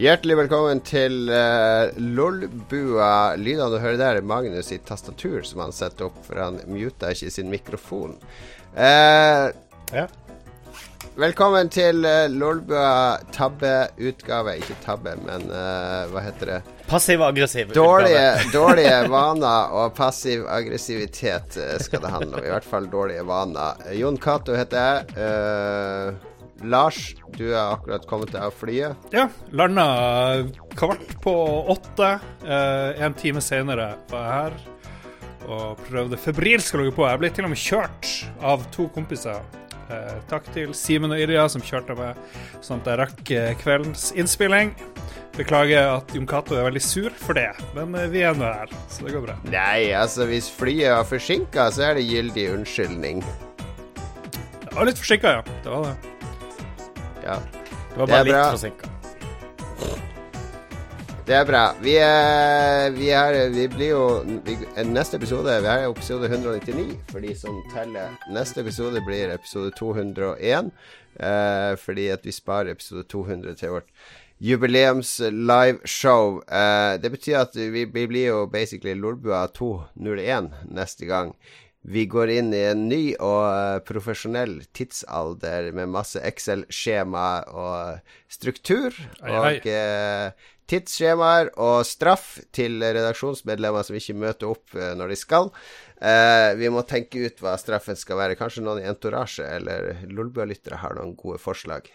Hjertelig velkommen til uh, Lolbua. Lydene du hører der, er Magnus sitt tastatur som han setter opp, for han muta ikke sin mikrofon. Uh, ja. Velkommen til uh, Lolbua tabbeutgave. Ikke tabbe, men uh, hva heter det? Passiv-aggressiv dårlige, dårlige vaner og passiv aggressivitet skal det handle om. I hvert fall dårlige vaner. Jon Cato heter jeg. Uh, Lars, du er akkurat kommet deg av flyet. Ja, landa kvart på åtte. Eh, en time senere var jeg her og prøvde febrilsk å logge på. Jeg ble til og med kjørt av to kompiser. Eh, takk til Simen og Irja som kjørte meg, sånn at jeg rakk eh, kveldens innspilling. Beklager at Jon Cato er veldig sur for det, men eh, vi er nå her, så det går bra. Nei, altså hvis flyet var forsinka, så er det gyldig unnskyldning. Det var litt forsinka, ja. Det var det. Ja. Det var bare det litt forsinka. Det er bra. Vi, er, vi, er, vi blir jo vi, Neste episode Vi er episode 199 for de som teller. Neste episode blir episode 201. Eh, fordi at vi sparer episode 200 til vårt jubileums-liveshow. Eh, det betyr at vi, vi, blir jo basically Lolbua 201 neste gang. Vi går inn i en ny og uh, profesjonell tidsalder med masse Excel-skjema og struktur. Og uh, tidsskjemaer og straff til redaksjonsmedlemmer som ikke møter opp uh, når de skal. vi må tenke ut hva straffen skal være. Kanskje noen i entorasje eller Lolbua-lyttere har noen gode forslag.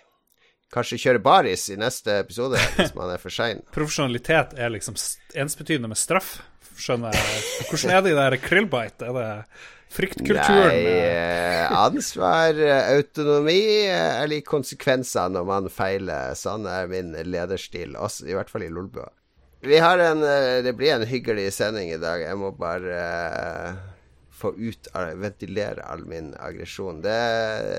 Kanskje kjøre baris i neste episode hvis man er for sein. Profesjonalitet er liksom ensbetydende med straff, skjønner jeg. Hvordan er det i det krillbite? Er det Fryktkulturen? Nei, eh, ansvar, autonomi eller konsekvenser når man feiler. Sånn er min lederstil, også, i hvert fall i Lolbua. Vi har en eh, Det blir en hyggelig sending i dag. Jeg må bare uh, få ut ventilere all min aggresjon. Det,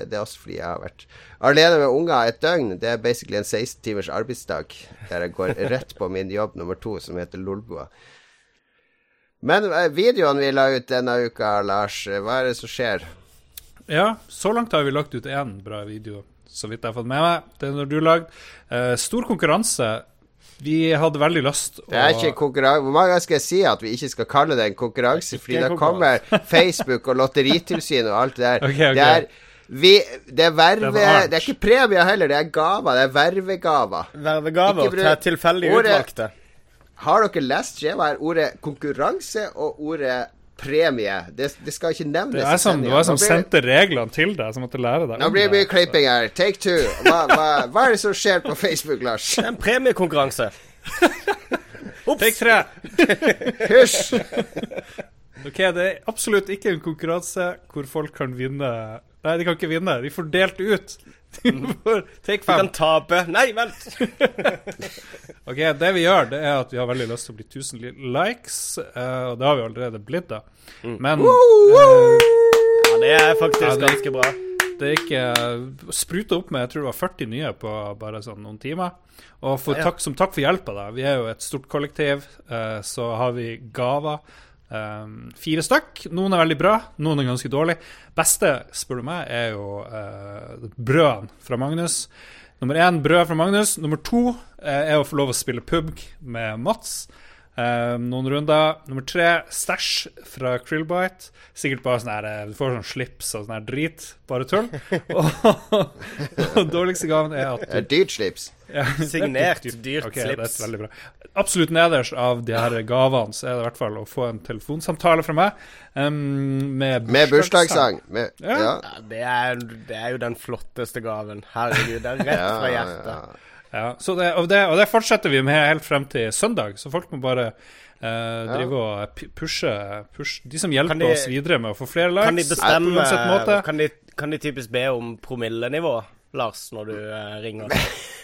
det, er også fordi jeg har vært alene med unger et døgn. Det er basically en 16 timers arbeidsdag der jeg går rett på min jobb nummer to, som heter Lolbua. Men eh, videoen vi la ut denne uka, Lars, eh, hva er det som skjer? Ja, så langt har vi lagt ut én bra video, så vidt jeg har fått med meg. Den har du lagd. Eh, stor konkurranse. Vi hadde veldig lyst å Det er ikke konkurranse Hvor mange ganger skal jeg si at vi ikke skal kalle det en konkurranse? Fordi da kommer Facebook og Lotteritilsynet og alt det der. Okay, okay. Det er vi, det er verve Det er, det er ikke premier heller, det er gaver. Det er vervegaver. Vervegaver til tilfeldig utvalgte. Har dere lest skjemaet? Ordet konkurranse og ordet premie. Det, det skal ikke nevnes. Det er som, det var som sendte reglene til deg, som måtte lære deg. Nå blir det mye klipping her. Take two. Hva, hva, hva, er det som skjer på Facebook, Lars? Det er en premiekonkurranse. Take tre. Hysj. ok, det er absolutt ikke en konkurranse hvor folk kan vinne Nei, de kan ikke vinne. De får delt ut Take fem. Du kan tape. Nei, vent! ok, det vi gjør, det er at vi har veldig lyst til å bli 1000 likes. Uh, og det har vi allerede blitt, da. Mm. Men uh, Ja, det er faktisk ja, det, ganske bra. Det gikk uh, spruta opp med jeg tror det var 40 nye på bare sånn noen timer. Og for, takk, som takk for hjelpa, da. Vi er jo et stort kollektiv, uh, så har vi gaver. Um, fire stykk. Noen er veldig bra, noen er ganske dårlige. Beste, spør du meg, er jo uh, brødene fra Magnus. Nummer én brød fra Magnus. Nummer to uh, er å få lov å spille pubg med Mats. Um, noen runder. Nummer tre, stæsj fra Krillbite. Sikkert bare sånn her Du får sånn slips og sånn her drit. Bare tull. og, og dårligste gaven er at du, Dyrt slips. Ja, Signert dyrt, dyrt okay, slips. Det er veldig bra. Absolutt nederst av de her gavene så er det i hvert fall å få en telefonsamtale fra meg um, med bursdagssang. Med bursdagssang. Ja. Ja, det, er, det, er, jo den flotteste gaven. Herregud, det er rett fra hjertet. Ja, det, og, det, og, det, fortsetter vi med helt frem til søndag, så folk må bare uh, drive og pushe, pushe, De som hjelper de, oss videre med å få flere likes. Kan de bestemme kan de, kan de, typisk be om promillenivå, Lars, når du uh, ringer?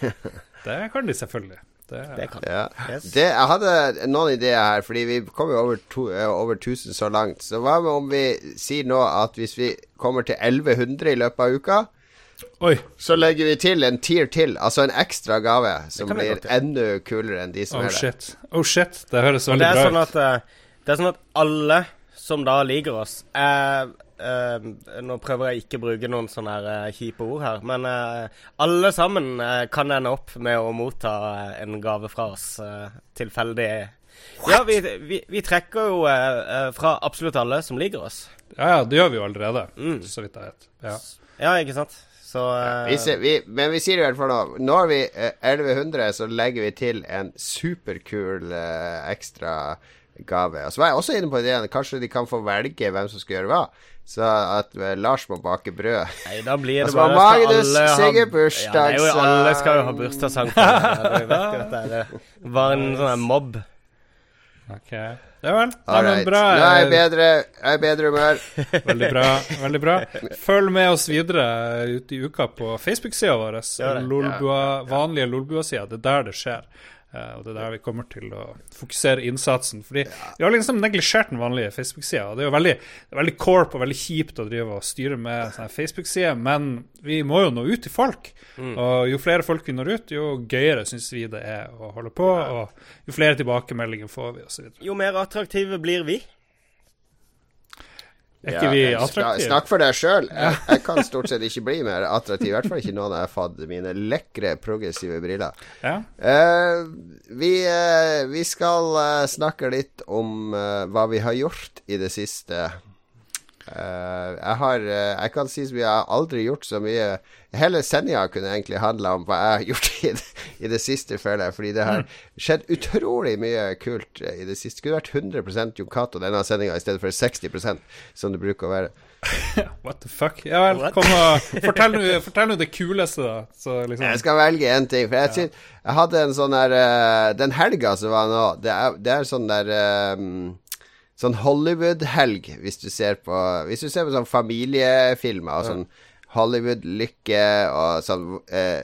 det kan de selvfølgelig. Det, det kan ja. yes. det, Jeg hadde noen ideer her, fordi vi kommer jo over, to, eh, over 1000 så langt. Så hva med om vi sier nå at hvis vi kommer til 1100 i løpet av uka Oi. Så legger vi til en tier til, altså en ekstra gave, som blir enda kulere enn de som oh, er shit. Oh shit, det høres veldig bra ut. Sånn at, eh, det er sånn at alle som da liker oss, eh, uh, Nå prøver jeg ikke å bruke noen sånne uh, kjipe ord her, men uh, alle sammen kan ende opp med å motta en gave fra oss tilfeldig. What? Ja, vi, vi, vi, trekker jo fra absolutt alle som liker oss. Ja, ja, det gjør vi jo allerede, mm. så vidt jeg vet. Ja. ja, ikke sant. Så uh... vi ser, vi, Men vi sier i hvert fall nå Når vi uh, 1100, så legger vi til en superkul uh, ekstra gave. Og så var jeg også inne på ideen Kanskje de kan få velge hvem som skal gjøre hva. Så at uh, Lars må bake brød. Nei, da blir det altså, bare Magnus synger bursdags... Ja, alle skal jo ha bursdagssang. Bare en sånn mobb. Ok ja vel. Nei, bra. Nå er jeg bedre, jeg er bedre humør. veldig bra. veldig bra Følg med oss videre ute i uka på Facebook-sida vår. Lolbua, vanlige Lolbua-sida. Det er der det skjer. Uh, og Det er der vi kommer til å fokusere innsatsen. Fordi. Vi har liksom neglisjert den vanlige Facebook-sida. Det er jo veldig, det er veldig corp og veldig kjipt å drive og styre med Facebook-sider, men vi må jo nå ut til folk. Mm. Og jo flere folk vi når ut, jo gøyere syns vi det er å holde på. Og jo flere tilbakemeldinger får vi, osv. Jo mer attraktive blir vi. Er ikke vi attraktive? Snakk for deg sjøl. Jeg, jeg, kan stort sett ikke bli mer attraktiv. I hvert fall ikke nå når jeg har fått mine lekre, progressive briller. Ja. Uh, vi, uh, vi, skal uh, snakke litt om hva vi har gjort i det siste. Jeg har Jeg kan si som vi har aldri gjort så mye Hele sendinga kunne egentlig handla om hva jeg har gjort i det, i det siste, føler jeg. Fordi det har skjedd utrolig mye kult i det siste. Det skulle vært 100 Jon Cato denne sendinga i stedet for 60% som det bruker å være. What the fuck? Ja vel, kom og fortell nå det kuleste, da. Så, liksom. Jeg skal velge én ting. For jeg, synes, jeg hadde en sånn der uh, Den helga som var nå, det er, det er sånn der um, Sånn Hollywood-helg, hvis du ser på Hvis du ser på sånn familiefilmer og sånn Hollywood-lykke og sånn eh,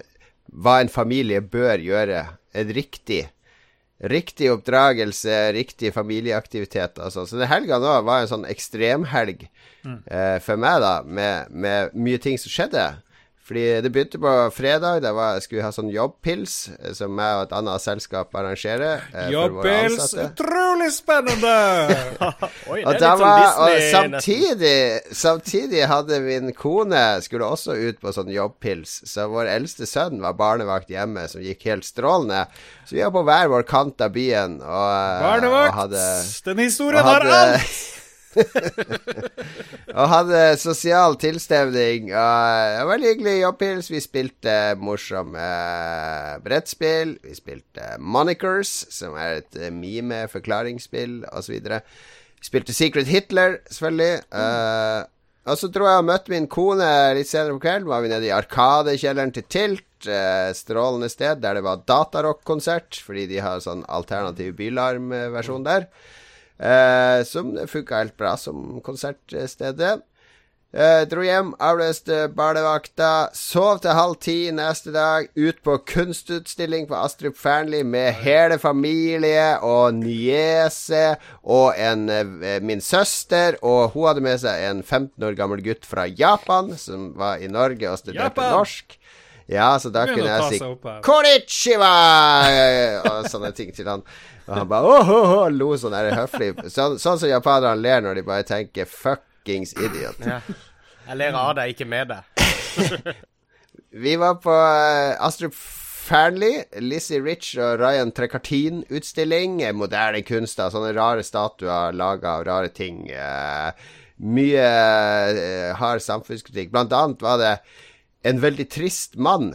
Hva en familie bør gjøre. En riktig Riktig oppdragelse, riktig familieaktivitet sånn. Så den helga nå var en sånn ekstremhelg mm. eh, for meg, da, med, med mye ting som skjedde. Fordi det begynte på fredag. Da var, skulle vi ha sånn jobbpils, eh, som jeg og et annet selskap arrangerer. Eh, jobbpils! Utrolig spennende! Oi, og, sånn var, og samtidig, samtidig, hadde min kone Skulle også ut på sånn jobbpils. Så vår eldste sønn var barnevakt hjemme, som gikk helt strålende. Så vi var på hver vår kant av byen. Og, eh, barnevakt! Og hadde, Den historien har alt! og hadde sosial tilstemning. Og veldig hyggelig jobbhils. Vi spilte morsomme brettspill. Vi spilte Monikers, som er et mime-forklaringsspill, osv. Vi spilte Secret Hitler, selvfølgelig. Uh, og så tror jeg jeg møtte min kone litt senere på kvelden. Var vi nede i Arkadekjelleren til Tilt. Uh, strålende sted der det var datarock-konsert, fordi de har sånn alternativ bylarmversjon der. Eh, som funka helt bra som konsertstedet. Eh, dro hjem, avløste barnevakta, sov til halv ti neste dag. Ut på kunstutstilling på Astrup Fearnley med hele familie og niese og en, eh, min søster. Og hun hadde med seg en 15 år gammel gutt fra Japan som var i Norge og studerte Japan. norsk. Ja, så da kunne jeg si Konnichiwa! og sånne ting til han. Og han bare åh, åh, åh, lo sånn der høflig. Sånn, sånn som japanerne ler når de bare tenker 'fuckings idiot'. Ja. Jeg ler av deg, ikke med deg. Vi var på uh, Astrup Fearnley, Lizzie Rich og Ryan Trekartin-utstilling. Moderne kunster, sånne rare statuer laga av rare ting. Uh, mye hard samfunnskritikk. Blant annet var det en veldig trist mann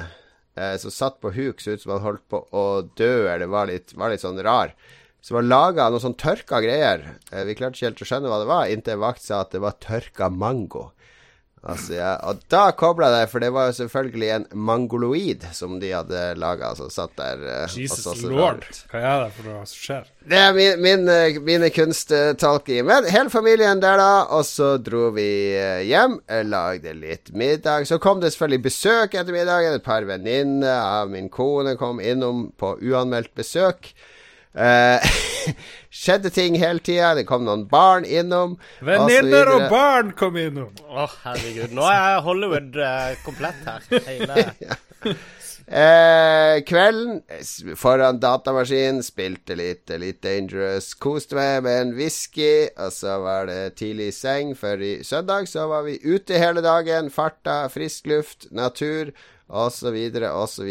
eh, som satt på huk, så ut som han holdt på å dø, eller var litt, var litt sånn rar. Som var laga noe sånn tørka greier. Eh, vi klarte ikke helt å skjønne hva det var, inntil vakt sa at det var tørka mango. Altså, ja. Og da kobla det, for det var jo selvfølgelig en mangoloid som de hadde laga, som satt der. Uh, Jesus lord, hva er det for noe som skjer? Det er min, min, uh, mine kunsttolking. Men hele familien der, da. Og så dro vi uh, hjem, lagde litt middag. Så kom det selvfølgelig besøk etter middagen. Et par venninner av min kone kom innom på uanmeldt besøk. Uh, skjedde ting hele tida. Det kom noen barn innom. Venninner og, og, barn kom innom. Å, oh, herregud. Nå er Hollywood uh, komplett her. Hele Eh, kvelden foran datamaskinen, spilte litt Litt Dangerous. Koste meg med en whisky, og så var det tidlig i seng. For i søndag så var vi ute hele dagen. Farta, frisk luft, natur osv., osv.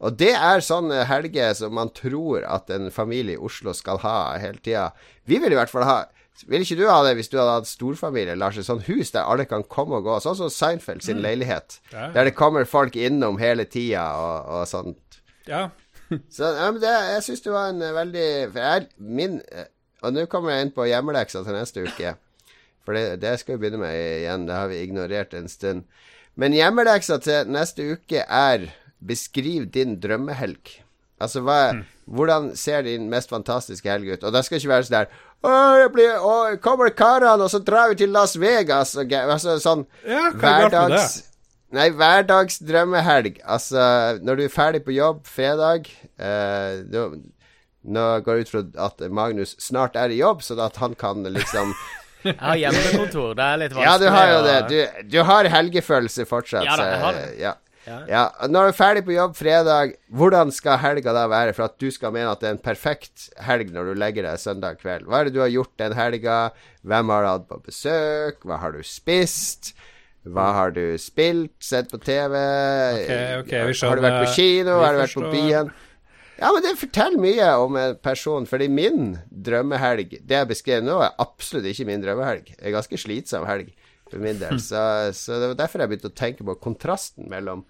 Og det er sånne helger som man tror at en familie i Oslo skal ha hele tida. Vi vil i hvert fall ha vil ikke du ha det hvis du hadde hatt storfamilie, Lars? Et sånt hus der alle kan komme og gå. Sånn som Seinfeld sin mm. leilighet. Ja. Der det kommer folk innom hele tida og, og sånt. Ja. så ja, det, jeg syns det var en veldig For jeg, min Og nå kommer jeg inn på hjemmeleksa til neste uke. For det, det skal vi begynne med igjen. Det har vi ignorert en stund. Men hjemmeleksa til neste uke er Beskriv din drømmehelg. Altså, hva, mm. hvordan ser din mest fantastiske helg ut? Og det skal ikke være sånn der å, blir, å, kommer karene, og så drar vi til Las Vegas og altså, sånn ja, hverdags Nei, hverdagsdrømmehelg. Altså, når du er ferdig på jobb fredag eh, nå, nå går jeg ut fra at Magnus snart er i jobb, så at han kan liksom Jeg har hjemmekontor, det er litt vanskelig. Ja, du har jo det. Du, du har helgefølelse fortsatt. Ja, da, jeg har det. Ja. Ja. ja. Når du er ferdig på jobb fredag, hvordan skal helga da være for at du skal mene at det er en perfekt helg når du legger deg søndag kveld? Hva er det du har gjort den helga? Hvem har du hatt på besøk? Hva har du spist? Hva har du spilt? Sett på TV? Okay, okay, har du vært på kino? Har du vært på byen? Ja, men det forteller mye om en person. Fordi min drømmehelg, det jeg beskrev nå, er absolutt ikke min drømmehelg. Det er en ganske slitsom helg for min del. Så, så det var derfor jeg begynte å tenke på kontrasten mellom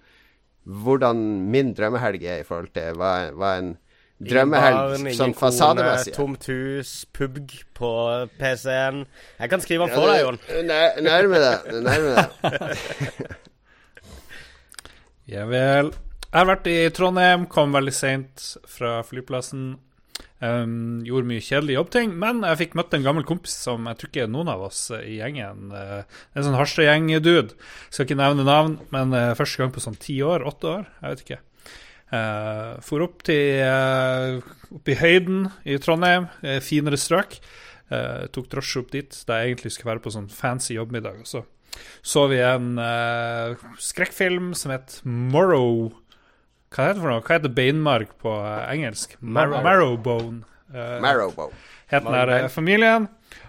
hvordan min drømmehelg er i forhold til hva, hva en drømmehelg sånn fasademessig Tomt hus, pubg på PC-en. Jeg kan skrive den for deg, Jon. Nærme deg. Nærme deg. ja vel. Jeg har vært i Trondheim, kom veldig seint fra flyplassen. Um, gjorde mye kjedelige jobbting, men jeg fikk møtt en gammel kompis som jeg tror ikke er noen av oss i gjengen uh, En sånn Harstad-gjeng-dude. Skal ikke nevne navn, men uh, første gang på sånn ti år, åtte år, jeg vet ikke. Uh, for opp til uh, opp i høyden i Trondheim, finere strøk. Tok drosje opp dit da jeg egentlig skulle være på sånn fancy jobbmiddag. Og så så vi en skrekkfilm som het Morrow hva heter det for noe? Hva heter beinmarg på uh, engelsk? Mar marrowbone. Uh, marrowbone. Het den der uh, familien.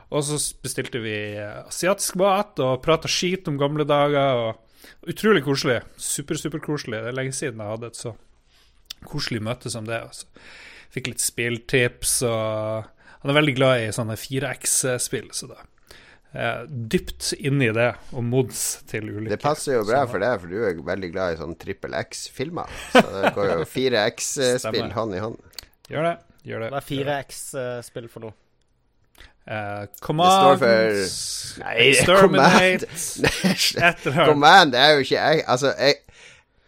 Og så bestilte vi asiatisk mat og prata skit om gamle dager. Og utrolig koselig. Super, super koselig. Det er lenge siden jeg hadde et så koselig møte som det. Altså. Fikk litt spilltips, og han er veldig glad i sånne 4X-spill, så da eh, dypt i det, og mods til ulike Det passer jo bra for deg, for du er veldig glad i sånn trippel X-filmer. Så det går jo 4X-spill hånd i hånd. Gjør det. Gjør det. Hva er 4X-spill for noe? Uh, command Nei, Command Command er jo ikke Altså,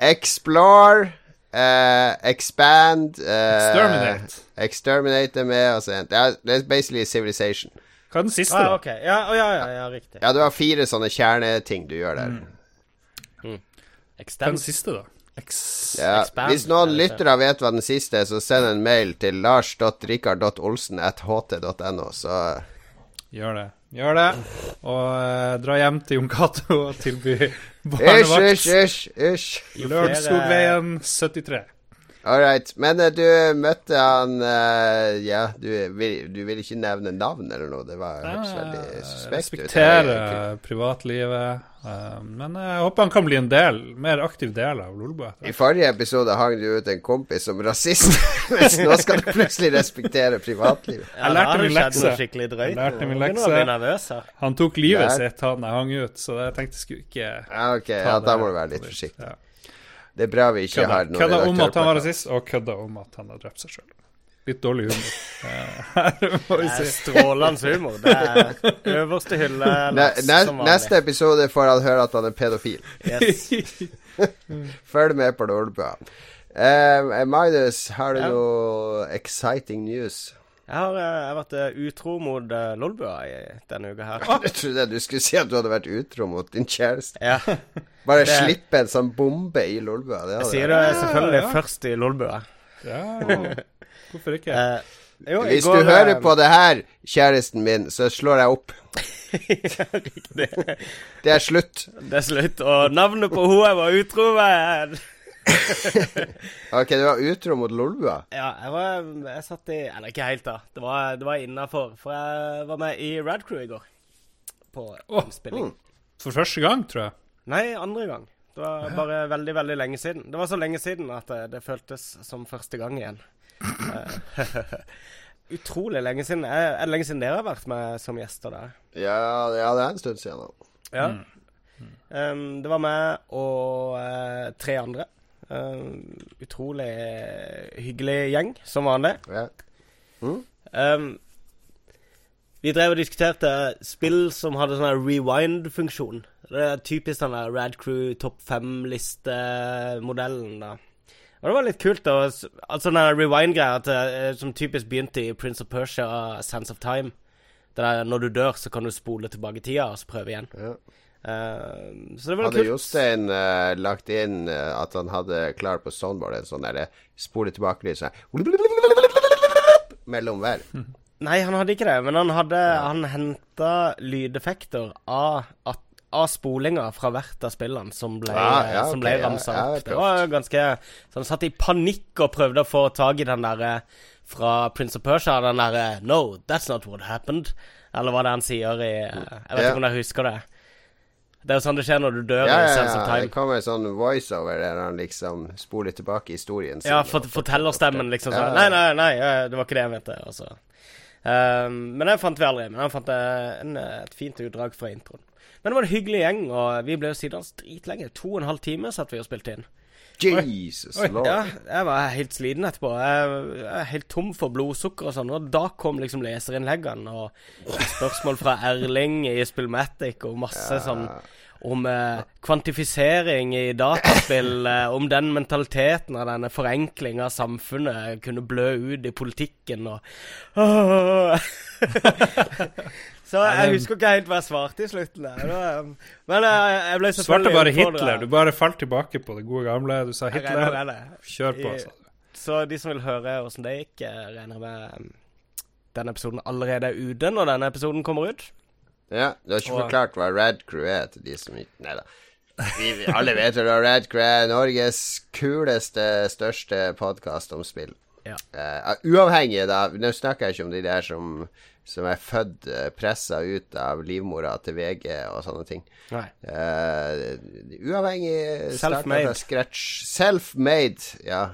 Explore uh, Expand uh, Exterminate. Exterminate er med. Altså, det, det er basically Civilization. Hva er den siste, ah, okay. ja, ja, ja, ja, riktig. Ja, du har fire sånne kjerneting du gjør der. Mm. Mm. Den siste, da? Ex ja, hvis noen lyttere vet hva den siste er, så send en mail til lars.rikard.olsen.ht.no, så Gjør det. Gjør det. Og uh, dra hjem til Jon Cato og tilby barnevakt. Hysj, hysj, hysj. Lørenskogveien 73. All right. Men uh, du møtte han uh, Ja, du vil, du vil, ikke nevne navn eller noe? Det var hørtes veldig suspekt ut. Respekterer privatlivet. Uh, men jeg håper han kan bli en del, mer aktiv del av Lolbua. I forrige episode hang du ut en kompis som rasist, mens nå skal du plutselig respektere privatlivet. Ja, jeg lærte min lekse. Jeg lærte min lekse. Han tok livet sitt, han jeg hang ut, så jeg tenkte jeg skulle ikke ja, Ok, ja, da må du være litt forsiktig. Ja. Det er bra vi ikke kødda, har noen Kødda om at han var rasist, og kødda om at han har drept seg sjøl. Litt dårlig humor. Her må vi si. strålende humor. Det er øverste hylle. Ne neste episode får han høre at han er pedofil. Yes. Følg med på Lolbua. Uh, Magnus, har du ja. noe exciting news? Jeg har, eh, jeg har vært eh, utro mot uh, Lolbua denne uka her. Jeg trodde du skulle si at du hadde vært utro mot din kjæreste. Ja. Bare det... slippe en sånn bombe i Lolbua. Jeg sier det selvfølgelig ja, ja. først i Lolbua. Ja, hvorfor ikke? Uh, jo, Hvis går, du hører på det her, kjæresten min, så slår jeg opp. ja, riktig. Det er slutt. Det er slutt. Og navnet på hun jeg var utro med ok, du var utro mot Lolbua? Ja, jeg var Jeg satt i Eller ikke helt, da. Det var, det var innafor. For jeg var med i Radcrew i går. På innspilling. Oh, mm. For første gang, tror jeg. Nei, andre gang. Det var bare veldig, veldig lenge siden. Det var så lenge siden at det, det føltes som første gang igjen. Eh, Utrolig lenge siden. Er er det lenge siden dere har vært med som gjester der? Ja, ja, det er en stund siden da. Ja. Um, det var meg og uh, tre andre. Um, utrolig hyggelig gjeng, som vanlig. Ja. Um, vi drev og diskuterte spill som hadde sånn rewind-funksjon. Det er typisk den der Rad Crew topp fem-listemodellen, da. Og det var litt kult, da. Altså den rewind-greia eh, som typisk begynte i Prince of Persia, Sense of Time. Det der når du dør, så kan du spole tilbake tida og så prøve igjen. Ja. Um, så det var Hadde kult. Jostein uh, lagt inn uh, at han hadde klart på soundboard en sånn derre spole tilbake-lyd sånn mellom hver? Nei, han hadde ikke det, men han hadde Han henta lydeffekter av, at, av spolinga fra hvert av spillene som ble, Ah, ja, som ble ja, ramsa ja, opp. Det var ganske Så han satt i panikk og prøvde å få tak i den derre fra Prince of Persia, den derre No, that's not what happened. Eller hva det er han sier i Jeg vet Ja. ikke om dere husker det. Det er jo sånn det skjer når du dør Ja, ja, ja. Det kommer en sånn voiceover der han liksom spoler tilbake historien sin. Ja, for, fort, fortellerstemmen liksom sånn Ja, Nei, nei, nei, eh, det var ikke det jeg mente. Altså. Um, men den fant vi aldri. Men den fant jeg en, eh, et fint utdrag fra introen. Men det var en hyggelig gjeng, og vi ble jo sittende dritlenge. To og en halv time satt vi og spilte inn. Jesus lord. Ja, jeg var helt sliten etterpå. Jeg, jeg er helt tom for blodsukker og sånn. Og da kom liksom leserinnleggene og spørsmål fra Erling i Spillmatic og masse sånn om eh, kvantifisering i dataspill, eh, om den mentaliteten av denne forenklinga av samfunnet kunne blø ut i politikken og Så jeg husker ikke helt hva jeg svarte i slutten der. Men jeg, jeg ble Du svarte bare. Hitler. Du bare falt tilbake på det gode gamle. Du sa Hitler. Kjør på, sa du. Så de som vil høre åssen det gikk, eh, regner med um, denne episoden allerede er ute når denne episoden kommer ut. Ja, du har ikke Og- forklart hva Rad Crew er til de som ikke Nei da. Vi, vi alle vet jo hva Rad Crew er. Norges kuleste, største podkast om spill. Ja. Uh, uavhengig, da. Nå snakker jeg ikke om de der som, som er født uh, pressa ut av livmora til VG og sånne ting. Nei. Uh, uavhengig Self-made. Self-made, ja.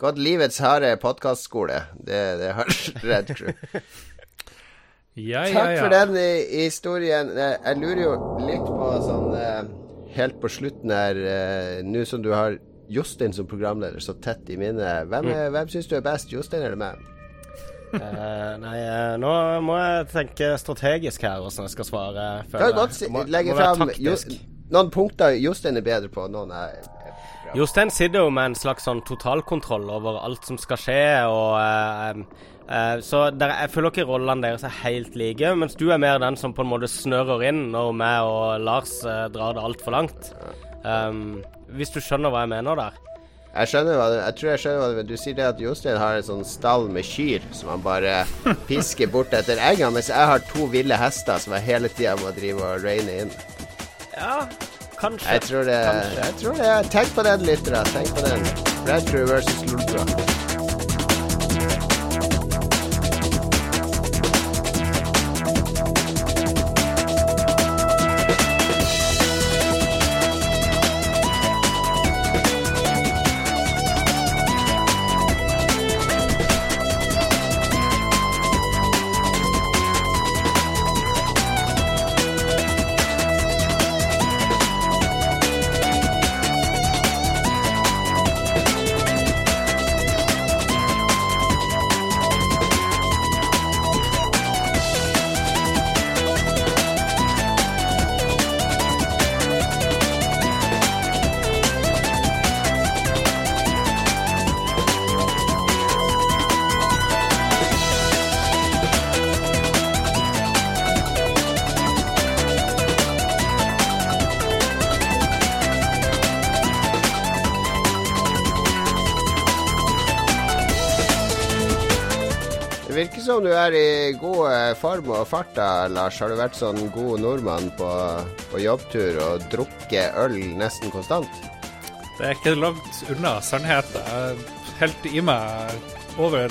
Gått livets harde podkastskole. Det, det har Red Crew. Ja, ja, Takk ja. for den historien. Eh, Jeg lurer jo litt på sånn eh, Helt på slutten her, eh, nå som du har Jostein som programleder så tett i minnet, hvem, er- hvem syns du er best, Jostein eller meg? Uh, nei, uh, nå må jeg tenke strategisk her hvordan jeg skal svare. før Kan du jeg- godt si, må- legge må fram noen punkter Jostein er bedre på, noen er. Jostein sitter jo med en slags sånn totalkontroll over alt som skal skje, og eh, eh, Så der, jeg føler ikke rollene deres er helt like, mens du er mer den som på en måte snører inn når meg og Lars eh, drar det altfor langt. Um, hvis du skjønner hva jeg mener der. Jeg skjønner hva du, jeg tror jeg skjønner hva du. Du sier det at Jostein har en sånn stall med kyr som han bare pisker bort etter eggene, mens jeg har to ville hester som jeg hele tida må drive og reine inn. Ja, kanskje. Jeg tror det, Kanskje. jeg tror det Tenk på den, lyttere. Tenk på den. Red Crew versus Lolbua. Virker som du er i god eh, form og fart da, Lars. Har du vært sånn god nordmann på, på jobbtur og drukket øl nesten konstant? Det er ikke langt unna sannheten. Jeg helte i meg over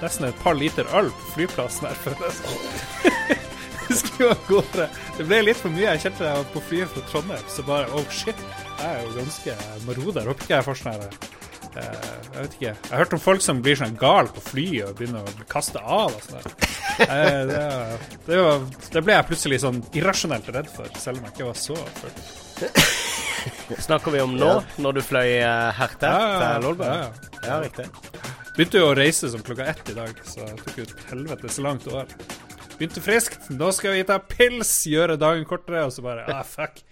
nesten et par liter øl på flyplassen her før det. Det ble litt for mye. Jeg kjente det på flyet fra Trondheim, så bare oh shit. Jeg er jo ganske maroder. Håper ikke jeg får sånn Jeg vet ikke. Jeg har hørt om folk som blir sånn gal på flyet og begynner å kaste av og sånn. Eh, det, det, det ble jeg plutselig sånn irrasjonelt redd for, selv om jeg ikke var så full. Snakker vi om nå, når du fløy her hertil Ja, ja, ja. til? Ja, ja. Ja, riktig. Begynte jo å reise som klokka ett i dag, så jeg tok et helvetes langt år. Begynte friskt. Nå skal vi ta pils, gjøre dagen kortere, og så bare ah, fuck.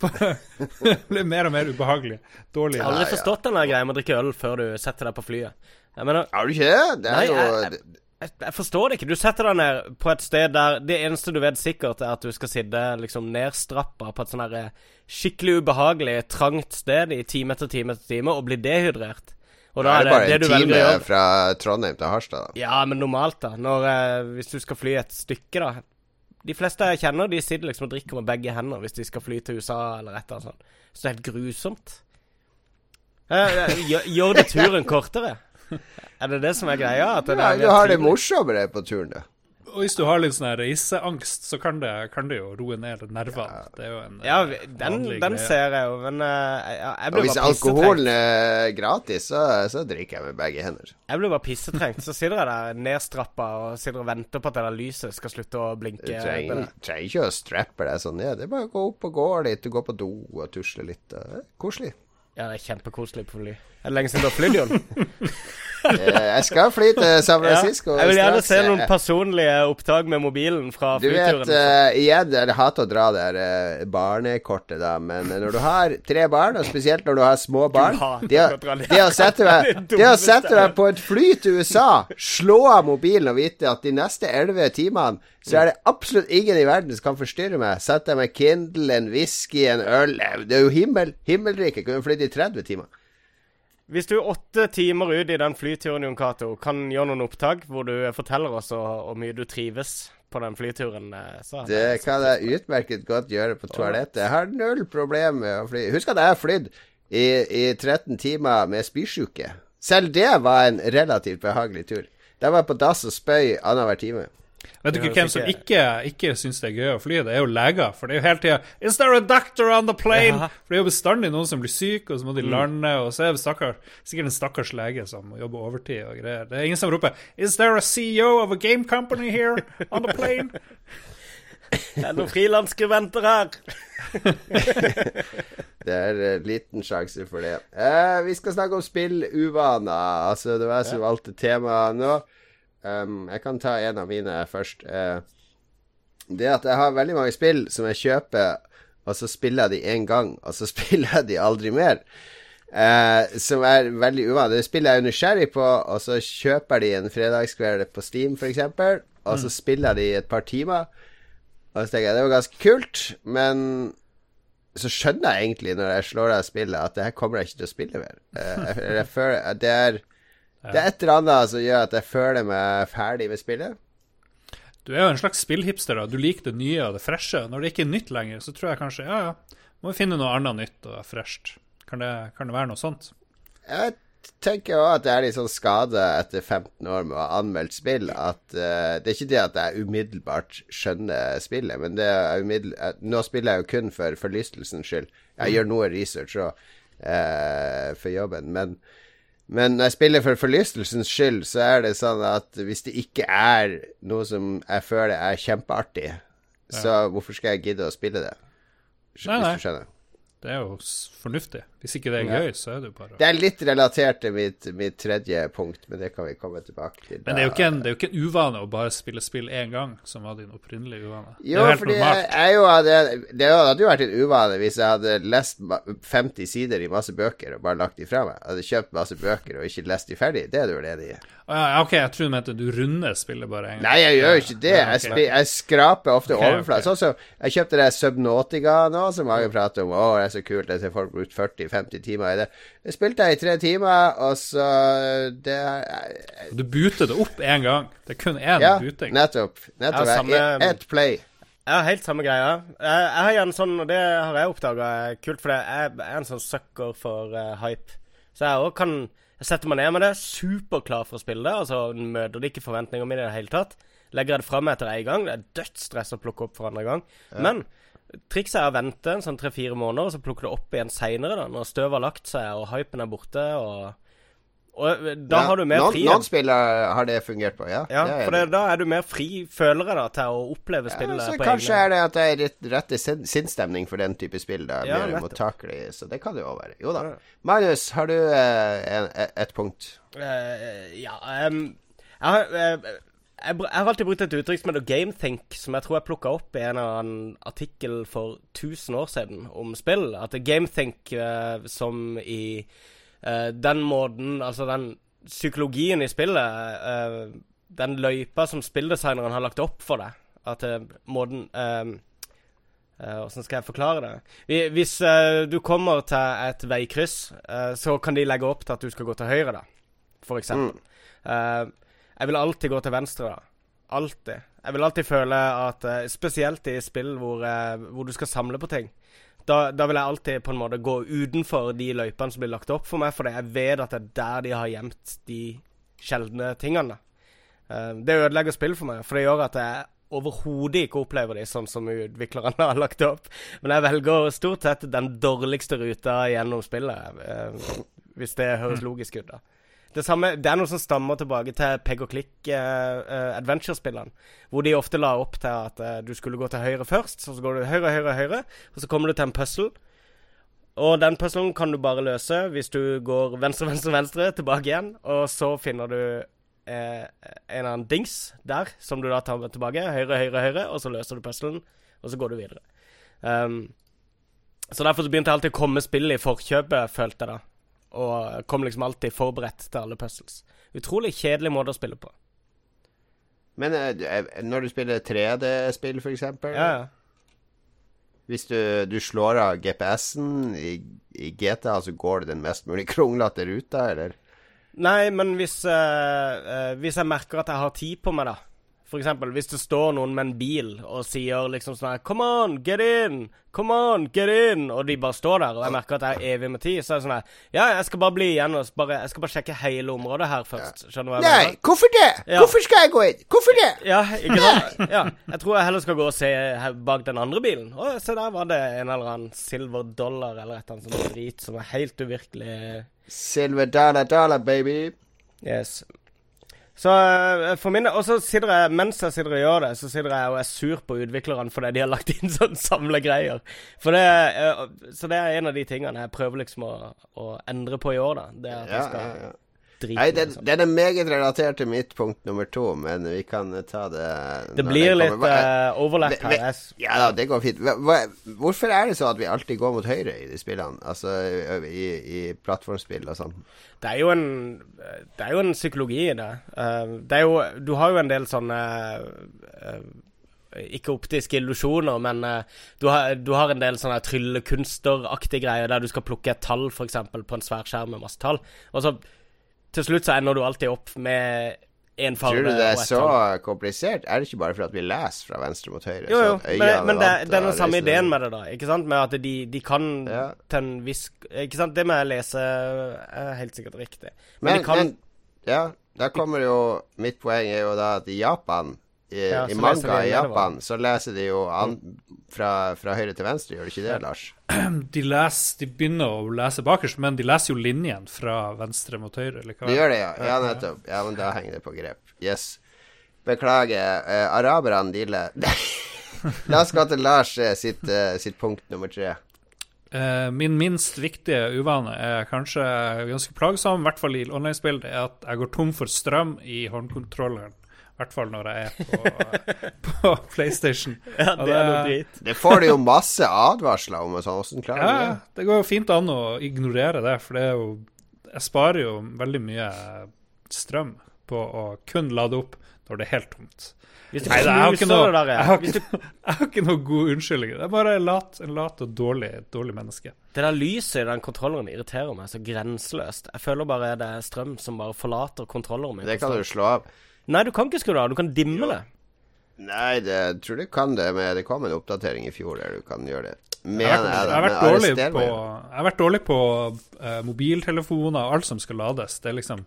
Det blir mer og mer ubehagelig. Dårlig. Jeg har aldri forstått den greia med å drikke øl før du setter deg på flyet. Jeg mener, Har du ikke det? er Nei, jo jeg- jeg, jeg forstår det ikke. Du setter deg ned på et sted der det eneste du vet sikkert, er at du skal sitte liksom nedstrappa på et sånn eh, skikkelig ubehagelig, trangt sted i time etter time etter time og bli dehydrert. Og Da er det bare det en du time fra Trondheim til Harstad. da. Ja, men normalt, da. Når, eh, hvis du skal fly et stykke, da. De fleste jeg kjenner, de sitter liksom og drikker med begge hender hvis de skal fly til USA eller et eller annet sånt. Så det er helt grusomt. Eh, eh, gjør, gjør det turen kortere? Er det det som er greia? Ja, du har det morsommere på turen, du. Og hvis du har litt sånn reiseangst, så kan det, kan det jo roe ned nervene. Det er jo en Ja, eh, den, den ser jeg jo, men eh, jeg, jeg Og hvis bare alkoholen er gratis, så, så drikker jeg med begge hender. Jeg blir bare pissetrengt. Så sitter jeg der nedstrappa og sitter og venter på at det der lyset skal slutte å Du blinke. trenger, trenger ikke å strappe deg sånn ned. Det er bare å gå opp og gå litt, du går på do og tusle litt. Er Koselig. Ja, det er kjempekoselig på fly. Er det lenge siden du har flydd, Jon? Eh, Jeg skal fly til San Francisco. Jeg vil gjerne straks. se noen personlige opptak med mobilen fra Du vet, uh, igjen, jeg hater å dra det eh, barnekortet, da, men når du har tre barn, og spesielt når du har små barn Det å- sette deg sette på et fly til USA, slå av mobilen og vite at de neste elleve timene så er det absolutt ingen i verden som kan forstyrre meg. Sett deg med Kindle, en whisky, en øl Det er jo himmel, himmelriket. Jeg kunne flydd i 30 timer. Hvis du er åtte timer ut i den flyturen, Jon Cato, kan gjøre noen opptak hvor du forteller oss hvor mye du trives på den flyturen, eh, så Det kan jeg utmerket godt gjøre på toalettet. Jeg har null problem med å fly. Husk at jeg har flydd i, i 13 timer med spysjuke. Selv det var en relativt behagelig tur. Da var jeg på dass og spøy annenhver time. Vet du ikke hvem som ikke- ikke, ikke syns det er gøy å fly? Det er jo leger. For det er jo hele tida 'Is there a doctor on the plane?' Ja. For det er jo bestandig noen som blir syk, og så må de Mm. lande, og så er det stakkars, sikkert en stakkars lege som jobber overtid og greier. Det er ingen som roper 'Is there a CEO of a game company here on the plane?' Det er noen frilansskribenter her. Det er en liten sjanse for det. Eh, vi skal snakke om spilluvaner. Altså, det var jeg som valgte temaet nå. Um, jeg kan ta en av mine først. Uh, det at jeg har veldig mange spill som jeg kjøper, og så spiller jeg de én gang, og så spiller jeg de aldri mer. Uh, som er veldig uvanlig. Det spiller jeg er nysgjerrig på, og så kjøper de en fredagskveld på Steam, f.eks., og så spiller de et par timer. Og så tenker jeg det var ganske kult, men så skjønner jeg egentlig når jeg slår av spillet, at det her kommer jeg ikke til å spille mer. Uh, jeg, jeg at det, er, det er et eller annet som gjør at jeg føler meg ferdig med spillet. Du er jo en slags spillhipster, da. Du liker det nye og det freshe. Når det ikke er nytt lenger, så tror jeg kanskje ja, ja, må vi finne noe annet nytt og fresht. Kan det, kan det være noe sånt? Jeg tenker jo at det er litt sånn skade etter 15 år med å ha anmeldt spill, at uh, det er ikke det at jeg umiddelbart skjønner spillet, men det er eh, nå spiller jeg jo kun for forlystelsens skyld. Jeg gjør noe research òg uh, for jobben, men men når jeg spiller for forlystelsens skyld, så er det sånn at hvis det ikke er noe som jeg føler er kjempeartig, så hvorfor skal jeg gidde å spille det? Hvis Nei, nei. du skjønner. Det er jo fornuftig. Hvis ikke det er Ja. gøy, så er det jo bare Det er litt relatert til mitt, mitt tredje punkt, men det kan vi komme tilbake til. Men det er, jo ikke en, det er jo ikke en uvane å bare spille spill én gang, som var din opprinnelige uvane. det Jo, er jo helt fordi jeg, jeg jo hadde, det hadde jo vært en uvane hvis jeg hadde lest 50 sider i masse bøker og bare lagt de fra meg. Jeg hadde kjøpt masse bøker og ikke lest de ferdig. Det er du vel enig i? Ja, OK, jeg tror du mente du runder spillet bare en gang. Nei, jeg gjør jo ikke det. Jeg, spil, jeg skraper ofte okay, overflaten. Okay. Sånn som jeg kjøpte det Subnotica nå, som mange prater om. Å, det er så kult. Jeg ser folk brukt 40-50 timer i det. Jeg spilte jeg i tre timer, og så Det er Du booter det opp én gang. Det er kun én Ja, booting. nettopp. nettopp. Ja, samme- et play. Jeg har helt samme greia. Jeg, jeg har gjerne sånn, og det har jeg oppdaga kult, for jeg er en sånn sucker for uh, hype. Så jeg òg kan Jeg setter meg ned med det, superklar for å spille det. Altså møter det ikke forventningene mine i det hele tatt. Legger jeg det fram etter én gang. Det er dødsstress å plukke opp for andre gang. Ja. Men trikset er å vente en sånn tre-fire måneder, og så plukke det opp igjen seinere, når støvet har lagt seg og hypen er borte. og og eh, da ja, har du mer fri Noen spillere har det fungert på, ja. Ja, for det, da er du mer fri, føler jeg, da, til å oppleve spillet ja, så på Kanskje egne. er det at det er rett, rett sinnsstemning for den type spill. Da, ja, mer mottakelig, så det kan det jo være. Jo da. Magnus, har du eh, en, et punkt? Uh, ja um, jeg, har, uh, jeg, jeg, har alltid brukt et uttrykk som heter GameThink, som jeg tror jeg plukka opp i en eller annen artikkel for 1000 år siden om spill. At GameThink som i uh, den måten Altså den psykologien i spillet, uh, den løypa som spilldesigneren har lagt opp for deg, at uh, måten Åssen skal jeg forklare det? Hvis du kommer til et veikryss, så kan de legge opp til at du skal gå til høyre, da, for eksempel. Mm. Jeg vil alltid gå til venstre, da. Alltid. Jeg vil alltid føle at Spesielt i spill hvor, hvor du skal samle på ting da, da, vil jeg alltid på en måte gå utenfor de løypene som blir lagt opp for meg, fordi jeg vet at det er der de har gjemt de sjeldne tingene. Uh, det ødelegger spill for meg, for det gjør at jeg overhodet ikke opplever de sånn som utviklerne har lagt opp. Men jeg velger stort sett den dårligste ruta gjennom spillet, hvis det høres logisk ut, da. Det, samme, det er noe som stammer tilbake til peg og klikk uh, uh, adventure-spillene. Hvor de ofte la opp til at uh, du skulle gå til høyre først, så, så går du høyre, høyre, høyre, og så kommer du til en puzzle. Og den puzzlen kan du bare løse hvis du går venstre, venstre, venstre, tilbake igjen. Og så finner du en annen dings der, som du da tar med tilbake. Høyre, høyre, høyre, og så løser du puzzlen, og så går du videre. Um, så derfor så begynte jeg alltid å komme spill i forkjøpet, følte jeg da. Og kom liksom alltid forberedt til alle puzzles. Utrolig kjedelig måte å spille på. Men uh, når du spiller 3D-spill, f.eks. Ja, ja. Hvis du, du, slår av GPS-en i, i, GTA, så går det den mest mulig kronglete ruta, eller? Nei, men hvis, uh, hvis jeg merker at jeg har tid på meg, da for eksempel, hvis det står noen med en bil og sier liksom sånn her Come on, get in! Come on, get in! Og de bare står der, og jeg merker at jeg er evig med tid, så er det sånn her Ja, jeg skal bare bli igjen og bare, jeg skal bare sjekke hele området her først. Skjønner du hva jeg mener? Nei, hvorfor det? Ja. Hvorfor skal jeg gå inn? Hvorfor det? Ja, ikke sant? Ja. Jeg tror jeg heller skal gå og se bak den andre bilen. Å, se der var det en eller annen silver dollar eller et eller annet sånt drit som er helt uvirkelig. Silver dollar dollar, baby. Yes. Så eh, for min Og så sitter jeg, mens jeg sitter og gjør det, så sitter jeg og er sur på utviklerne fordi de har lagt inn sånne samlegreier. For det, eh, så det er en av de tingene jeg prøver liksom å, å endre på i år, da. Det at ja, jeg skal ja. Nei, den, den, er meget relatert til mitt punkt nummer to, men vi kan ta det Det blir litt uh, overlap her. Ja da, det går fint. Hva, hvorfor er det så at vi alltid går mot høyre i de spillene? Altså i, i plattformspill og sånn? Det er jo en Det er jo en psykologi i det. Uh, det er jo Du har jo en del sånne uh, ikke optiske illusjoner, men uh, du, har, du, har, en del sånne tryllekunsteraktige greier der du skal plukke et tall, f.eks., på en svær skjerm med masse tall. Og så til slutt så ender du alltid opp med én farge. Tror du det er så tall. komplisert? Er det ikke bare for at vi leser fra venstre mot høyre? Jo, jo, men, men det, det, er den samme ideen med det, da. Ikke sant? Med at de, de kan ja. til en viss Ikke sant? Det med å lese er helt sikkert riktig. Men, men de kan men, Ja, da kommer jo Mitt poeng er jo da at i Japan i, ja, i manga i Japan, så leser de jo an, fra, fra, høyre til venstre, gjør de ikke det, Lars? De, leser, de begynner å lese bakerst, men de leser jo linjen fra venstre mot høyre. Eller hva? De gjør det, ja. Ja, nettopp. Ja, men da henger det på grep. Yes. Beklager. Uh, araberne, de. La oss gå til Lars uh, sitt, uh, sitt, punkt nummer tre. min minst viktige uvane er kanskje ganske plagsom, i hvert fall i online-spill, det er at jeg går tom for strøm i håndkontrolleren hvert fall når jeg er på, på PlayStation. Ja, det, er noe drit. Det får du jo masse advarsler om. Sånn. Hvordan klarer ja, du det? Det går jo fint an å ignorere det, for det er jo Jeg sparer jo veldig mye strøm på å kun lade opp når det er helt tomt. Hvis du Nei, jeg har ikke noe, der, jeg har ikke, jeg har ikke noe god unnskyldning. Det er bare lat, en lat og dårlig, dårlig menneske. Det der lyset i den kontrolleren irriterer meg så grenseløst. Jeg føler bare det er strøm som bare forlater kontrolleren min. Det kan du slå av. Nei, du kan ikke skru det av. Du kan dimme det. Nei, det, jeg tror du kan det. Men det kom en oppdatering i fjor der du kan gjøre det. Mener jeg, jeg, på, jeg har vært dårlig på uh, mobiltelefoner og alt som skal lades. Det er liksom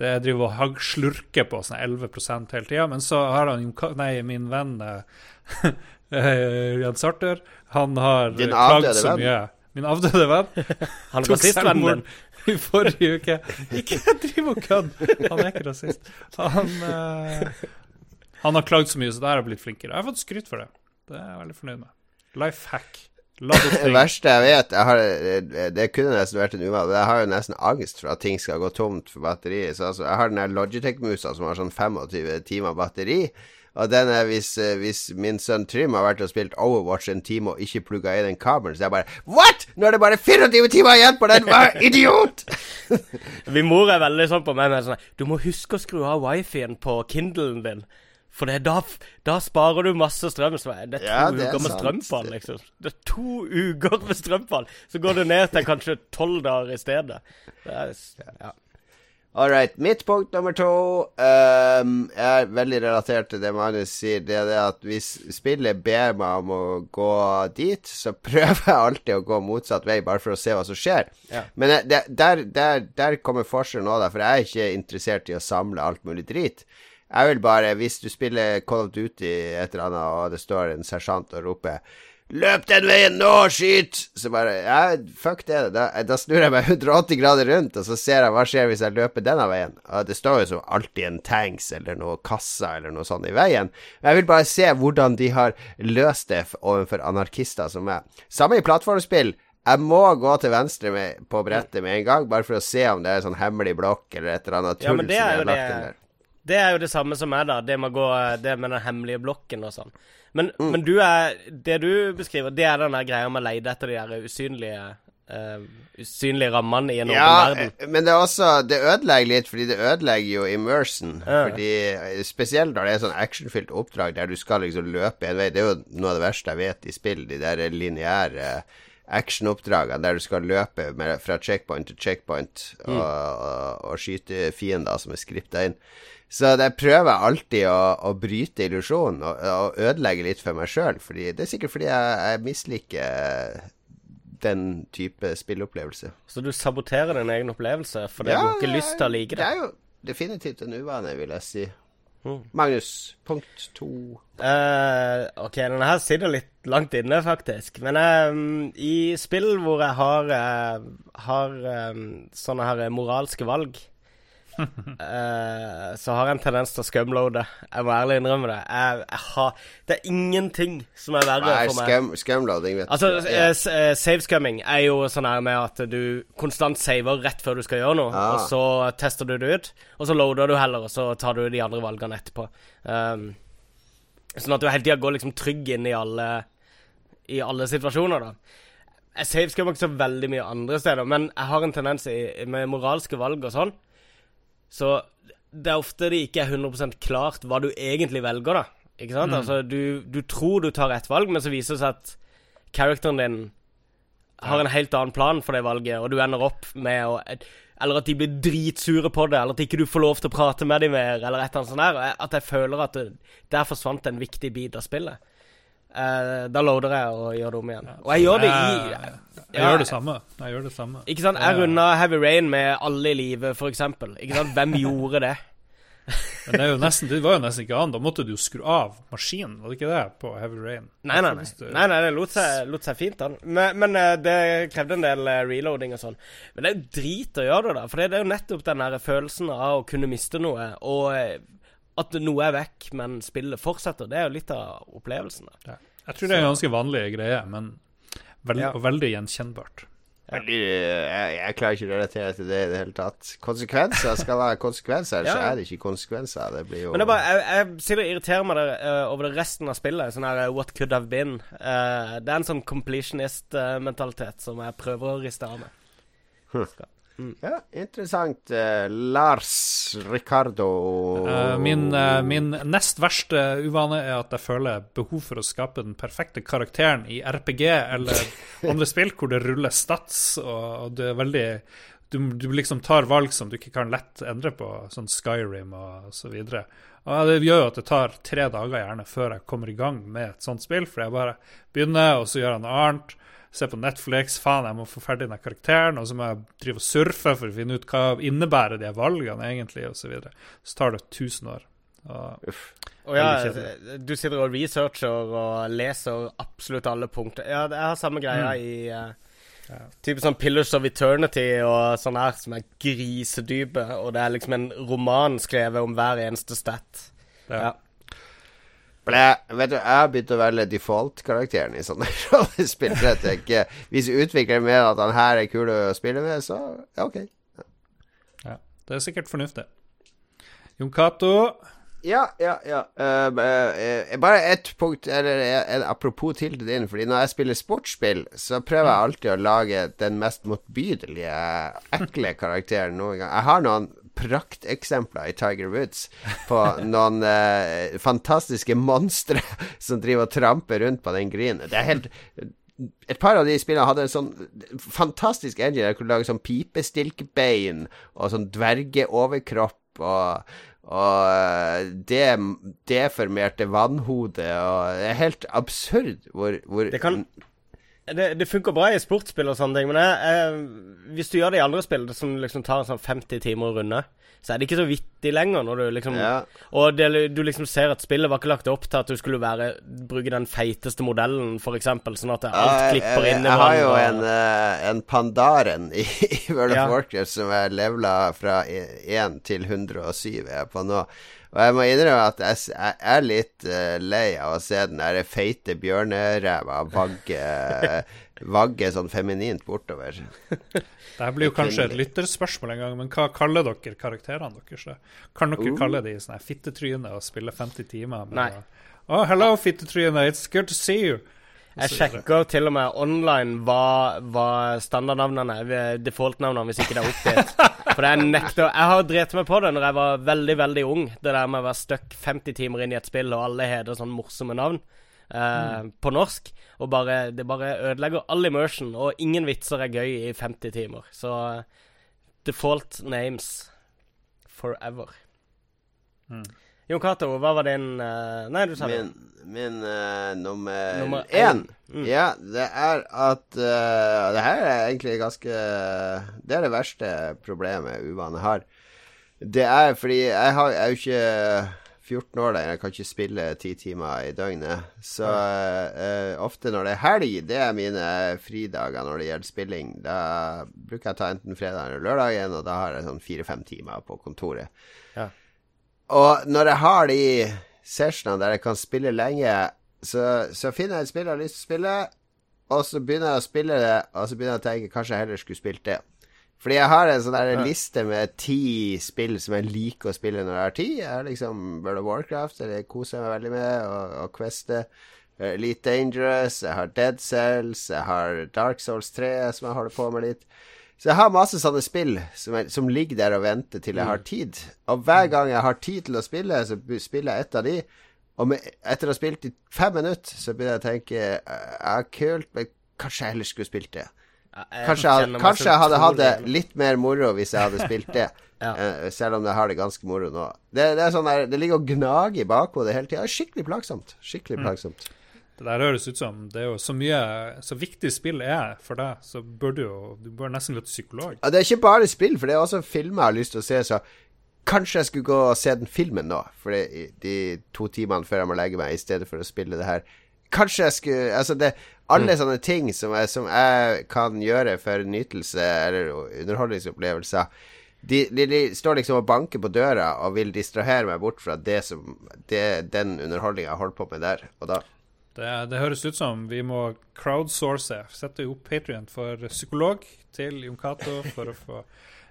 det jeg driver og slurker på sånn 11 hele tida. Men så har han Nei, min venn uh, Jens Arthur, han har klagd så mye. Min avdøde venn. Han sistvennen din? I forrige uke. Ikke driv og kødd! Han er ikke rasist. Han, uh, han har klagd så mye, så der har jeg blitt flinkere. Jeg har fått skryt for det. Det er jeg veldig fornøyd med. Life hack. Det verste jeg vet jeg har, Det kunne nesten vært en uvane. Jeg har jo nesten angst for at ting skal gå tomt for batteri. Så altså, jeg har den der Logitech-musa som har sånn 25 timer batteri. Og den er hvis, hvis, min sønn Trym har vært og spilt Overwatch en time og ikke plugga i den kabelen, så jeg bare What?! Nå er det bare 24 timer igjen på den! Hva idiot?! Min mor er veldig sånn på meg. Men sånn, du må huske å skru av wifien på Kindlen din. For det, da, da, sparer du masse strøm. Så det er to ja, det uker med strømfall, liksom. Det er to uker med strømfall, så går du ned til kanskje tolv dager i stedet. Det er, ja. All right. Mitt punkt nummer to um, er veldig relatert til det Magnus sier. Det er det at hvis spillet ber meg om å gå dit, så prøver jeg alltid å gå motsatt vei, bare for å se hva som skjer. Ja. Men det, der, der, der, kommer forskjellen òg, for jeg er ikke interessert i å samle alt mulig drit. Jeg vil bare, hvis du spiller Call of Duty et eller annet, og det står en sersjant og roper 'Løp den veien nå, skyt!' Så bare Ja, fuck det. Da, da, snur jeg meg 180 grader rundt, og så ser jeg hva skjer hvis jeg løper denne veien. Og det står jo som alltid en tanks eller noe kassa eller noe sånt i veien. Jeg vil bare se hvordan de har løst det overfor anarkister som meg. Samme i plattformspill. Jeg må gå til venstre med, på brettet med en gang, bare for å se om det er en sånn hemmelig blokk eller et eller annet tull ja, men det er jo det. Det er jo det samme som meg, da. Det med, gå, det med den hemmelige blokken og sånn. Men, mm. men, du er Det du beskriver, det er den greia med å leide etter de der usynlige uh, usynlige rammene i en ja, åpen verden. Ja, men det også Det ødelegger litt, fordi det ødelegger jo immersion. Ja. Fordi Spesielt når det er sånn actionfylt oppdrag der du skal liksom løpe en vei. Det er jo noe av det verste jeg vet i spill, de der lineære actionoppdragene der du skal løpe med, fra checkpoint til checkpoint mm. og, og, og, skyte fiender som er skripta inn. Så jeg prøver alltid å, å bryte illusjonen og, og, ødelegge litt for meg sjøl. Det er sikkert fordi jeg, jeg, misliker den type spilleopplevelse. Så du saboterer din egen opplevelse fordi ja, du ikke har lyst til å like det? Det er jo definitivt en uvane, vil jeg si. Mm. Magnus, punkt to. Uh, ok, denne her sitter litt langt inne, faktisk. Men um, i spill hvor jeg har, uh, har sånne her moralske valg uh, så har jeg en tendens til å scumloade. Jeg må ærlig innrømme det. Jeg, jeg har, det er ingenting som er verre for meg. Scum, scumloading, vet altså, du. Altså, uh, save scumming er jo sånn her med at du konstant saver rett før du skal gjøre noe, ah. og så tester du det ut, og så loader du heller, og så tar du de andre valgene etterpå. Um, sånn at du hele tida går liksom trygg inn i alle, i alle situasjoner, da. Jeg savescummer ikke så veldig mye andre steder, men jeg har en tendens i, med moralske valg og sånn så det er ofte det ikke er 100% klart hva du egentlig velger, da. Ikke sant? Mm. Altså, du, du, tror du tar rett valg, men så viser det seg at characteren din har en helt annen plan for det valget, og du ender opp med å Eller at de blir dritsure på det, eller at ikke du får lov til å prate med dem mer, eller et eller annet sånt der. At jeg føler at det, der forsvant en viktig bit av spillet. Uh, da loader jeg og gjør det om igjen. Og jeg gjør det i Jeg, jeg gjør det samme. Jeg gjør det samme. Ikke sant? Jeg runda Heavy Rain med alle i live, for eksempel. Ikke sant? Hvem gjorde det? Men det, nesten, det, var jo nesten ikke annet. Da måtte du jo skru av maskinen, var det ikke det? På Heavy Rain. Nei, nei, nei. nei, nei det lot seg, lot seg fint an. Men, men, eh, det krevde en del eh, reloading og sånn. Men det er jo drit å gjøre det, da. For det er jo nettopp den der følelsen av å kunne miste noe. Og at noe er vekk, men spillet fortsetter, det er jo litt av opplevelsen. Ja. Jeg tror det er en ganske vanlig greie, men veld, ja. veldig gjenkjennbart. Ja. jeg, jeg, klarer ikke å relatere til det i det hele tatt. Konsekvenser skal være konsekvenser, ja. så er det ikke konsekvenser. Det blir jo Men det er bare, jeg, jeg sitter og irriterer meg der, uh, over det resten av spillet. Sånn her uh, What could have been. Uh, det er en sånn completionist-mentalitet som jeg prøver å riste av meg. Hm. Mm. Ja, interessant. Uh, Lars Ricardo uh, min, uh, min, nest verste uvane er at jeg føler behov for å skape den perfekte karakteren i RPG eller andre spill hvor det ruller stats, og, det er veldig du, du, liksom tar valg som du ikke kan lett endre på, sånn Skyrim og så videre. Og Det gjør jo at det tar tre dager gjerne før jeg kommer i gang med et sånt spill. For jeg bare begynner, og så gjør jeg noe annet. Ser på Netflix. Faen, jeg må få ferdig den karakteren. Og så må jeg drive og surfe for å finne ut hva innebærer de valgene egentlig, osv. Så, videre. så tar det 1000 år. Og, og ja, du sitter og researcher og leser absolutt alle punkter. Ja, jeg har samme greia mm. i uh, ja. Type sånn Pillars of Eternity og sånn her, som er grisedype. Og det er liksom en roman skrevet om hver eneste stat. Ja. Ble, vet du, Jeg har begynt å velge default-karakteren i sånne rollespill. Hvis utvikleren mener at han her er kul å spille med, så ja, OK. Ja, det er sikkert fornuftig. Jon Cato ja, ja, ja. Uh, uh, bare ett punkt, eller en apropos til din. Fordi når jeg spiller sportsspill, så prøver jeg alltid å lage den mest motbydelige, ekle karakteren noen gang. Jeg har noen prakteksempler i Tiger Woods på noen eh, fantastiske monstre som driver og tramper rundt på den grinen. Det er helt et par av de spillene hadde en sånn fantastisk engine der kunne lage sånn pipestilkbein og sånn dvergeoverkropp og og eh, det deformerte vannhodet og Det er helt absurd hvor, hvor Det kan det, det funker bra i sportsspill og sånne ting, men jeg, jeg, hvis du gjør det i andre spill som liksom tar en sånn 50 timer å runde, så er det ikke så vittig lenger når du liksom ja. Og det, du liksom ser at spillet var ikke lagt opp til at du skulle være bruke den feiteste modellen, f.eks., sånn at alt ja, klipper inn i hverandre. Jeg har jo en, uh, en Pandaren i, i World of ja. Warcraft som er levela fra 1 til 107 er på nå. Og jeg må innrømme at jeg, er litt uh, lei av å se den der feite bjørneræva vagge vagge sånn feminint bortover. Det blir jo kanskje et lytterspørsmål en gang, men hva kaller dere karakterene deres? Kan dere uh. kalle de sånn fittetryne og spille 50 timer? Nei. oh, hello, fittetryne, it's good to see you. Jeg sjekker til og med online hva, hva standardnavnene er, default-navnene, hvis ikke det er oppgitt. For det er nekter Jeg har drept meg på det når jeg var veldig, veldig ung. Det der med å være stuck 50 timer inn i et spill, og alle heter sånn morsomme navn uh, mm. på norsk. Og bare, det bare ødelegger all immersion, og ingen vitser er gøy i 50 timer. Så default names forever. Mm. Jon Cato, hva var din uh, Nei, du sa min, det. Min uh, nummer, nummer én. Mm. Ja, det er at uh, Det her er egentlig ganske Det er det verste problemet uvane har. Det er fordi jeg har jeg er jo ikke 14 år lenger, jeg kan ikke spille ti timer i døgnet. Så uh, ofte når det er helg, det er mine fridager når det gjelder spilling. Da bruker jeg å ta enten fredag eller lørdagen, og da har jeg sånn fire-fem timer på kontoret. Ja. Og når jeg har de sessionene der jeg kan spille lenge, så, så finner jeg et spill jeg har lyst til å spille, og så begynner jeg å spille det, og så begynner jeg å tenke kanskje jeg heller skulle spilt det. Fordi jeg har en sånn der liste med ti spill som jeg liker å spille når jeg har tid. Jeg har liksom World of Warcraft, det koser jeg meg veldig med, og, og Queste. Elite Dangerous, jeg har Dead Cells, jeg har Dark Souls 3 som jeg holder på med litt. Så jeg har masse sånne spill som, er, som ligger der og venter til jeg har mm. tid. Og hver gang jeg har tid til å spille, så spiller jeg et av de. Og med, etter å ha spilt i fem minutter, så begynner jeg å tenke Ja, kult, men kanskje jeg heller skulle spilt det. Kanskje jeg, kanskje jeg hadde hatt det litt mer moro hvis jeg hadde spilt det. ja. uh, selv om jeg har det ganske moro nå. Det, det, sånn der, det ligger og gnager i bakhodet hele tida. Skikkelig plagsomt. Skikkelig mm. plagsomt. Mm. Det der høres ut som Det er jo så mye Så viktig spill er for deg, så bør du jo Du bør nesten gå til psykolog. Ja, det er ikke bare spill, for det er også filmer jeg har lyst til å se. Så kanskje jeg skulle gå og se den filmen nå, for de, de to timene før jeg må legge meg, i stedet for å spille det her. Kanskje jeg skulle Altså, det alle mm. sånne ting som jeg, som jeg, kan gjøre for nytelse eller underholdningsopplevelser, de, de, de, står liksom og banker på døra og vil distrahere meg bort fra det som det, den underholdninga jeg holder på med der og da. Det, det, høres ut som vi må crowdsource. Sette opp Patrion for psykolog til Jon Cato for å få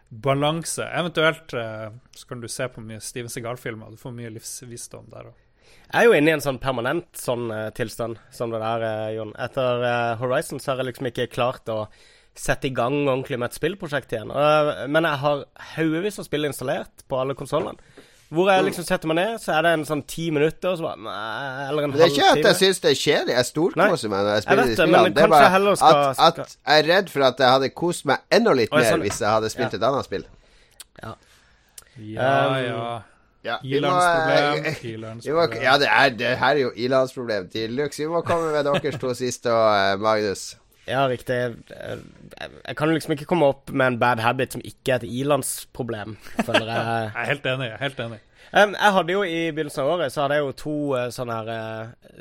balanse. Eventuelt uh, så kan du se på mye Steven Segal-filmer. Du får mye livsvisdom der òg. Jeg er jo inne i en sånn permanent sånn uh, tilstand som det der, uh, Jon. Etter uh, Horizon så har jeg liksom ikke klart å sette i gang ordentlig med et spillprosjekt igjen. men jeg har haugevis av spill installert på alle konsollene. Hvor jeg liksom setter meg ned, så er det en sånn ti minutter, så bare Eller en halvtime. Det er ikke at jeg syns det er kjedelig, jeg storkoser meg når jeg spiller de spillene. Det, er bare skal, at, at, jeg er redd for at jeg hadde kost meg enda litt mer sånn, hvis jeg hadde spilt ja. et annet spill. Ja. Ja, um, ja. Ja, Ilandsproblem. eh, Ilands problem. ja det, er, det her er jo ilandsproblem til Lux. Vi må komme med deres to siste, og, Magnus. Ja, riktig. Eh, Jeg kan liksom ikke komme opp med en bad habit som ikke er et ilandsproblem, føler jeg. Jeg er helt enig. jeg er helt enig. Um, jeg hadde jo I begynnelsen av året så hadde jeg jo to eh, sånne her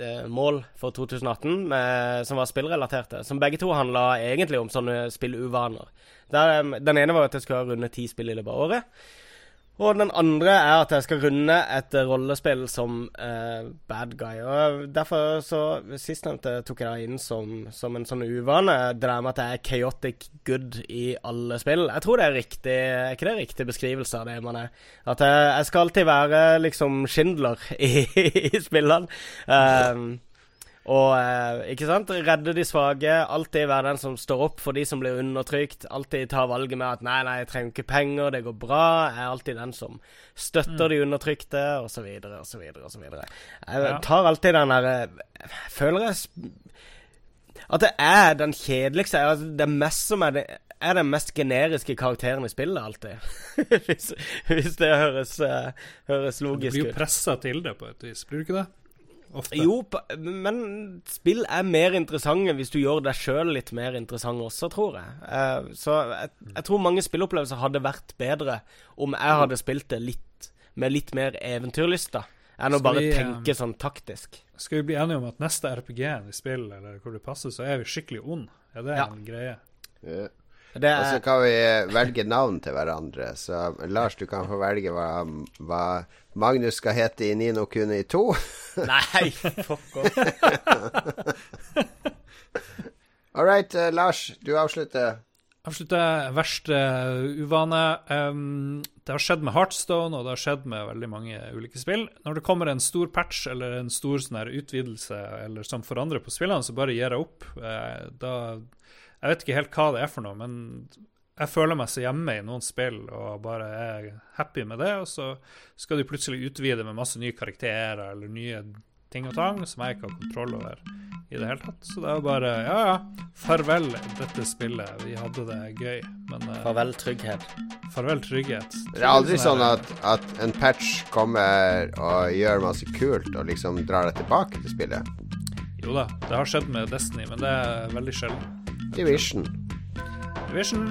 eh, mål for 2018 med, som var spillrelaterte. Som begge to handla egentlig om sånne spilluvaner. Der, um, den ene var at jeg skulle runde ti spill i løpet av året. Og den andre er at jeg skal runde et rollespill som uh, bad guy. Og Derfor så Sistnevnte tok jeg da inn som, som en sånn uvane. Det der med at jeg er chaotic good i alle spill. Jeg tror det er riktig Er ikke det riktig beskrivelse av det man er? At jeg, jeg skal alltid være liksom Schindler i, i spillene. Um, og eh, ikke sant? redde de svake. Alltid være den som står opp for de som blir undertrykt. Alltid ta valget med at 'nei, nei, jeg trenger ikke penger, det går bra'. Jeg er alltid den som støtter de undertrykte, osv., osv., osv. Jeg Ja. tar alltid den derre Føler jeg at det er den kjedeligste at Det mest som er det er den mest generiske karakteren i spillet, alltid. hvis, hvis det høres, uh, høres Du blir jo ut. pressa til det på et vis, blir du ikke det? Ofte. Jo, men spill er mer interessante hvis du gjør deg sjøl litt mer interessant også, tror jeg. Eh, så jeg, jeg tror mange spillopplevelser hadde vært bedre om jeg hadde spilt det litt med litt mer eventyrlyst, da. Enn å bare vi, eh, tenke sånn taktisk. Skal vi bli enige om at neste RPG-en i spill, eller hvor det passer, så er vi skikkelig ond? Er det Ja. en greie? Ja. Det Og så er, kan vi eh, velge navn til hverandre. Så Lars, du kan få velge hva, hva Magnus skal hete i Nino Kuni 2. nei, fuck off. All right, uh, Lars, du avslutter. Avslutter verste uvane. Um, det har skjedd med Heartstone, og det har skjedd med veldig mange ulike spill. Når det kommer en stor patch eller en stor sånn her utvidelse eller som forandrer på spillene, så bare gir jeg opp. Uh, da Jeg vet ikke helt hva det er for noe, men jeg føler meg så hjemme i noen spill og bare er happy med det, og så skal de plutselig utvide med masse nye karakterer eller nye ting og tang som jeg ikke har kontroll over i det hele tatt. Så det er bare Ja, ja. Farvel, dette spillet. Vi hadde det gøy. Men eh, Farvel, trygghet. farvel, trygghet. Det er aldri sånn at, at en patch kommer og gjør masse kult og liksom drar deg tilbake til spillet. Jo da, det har skjedd med Destiny, men det er veldig sjelden. Division. Division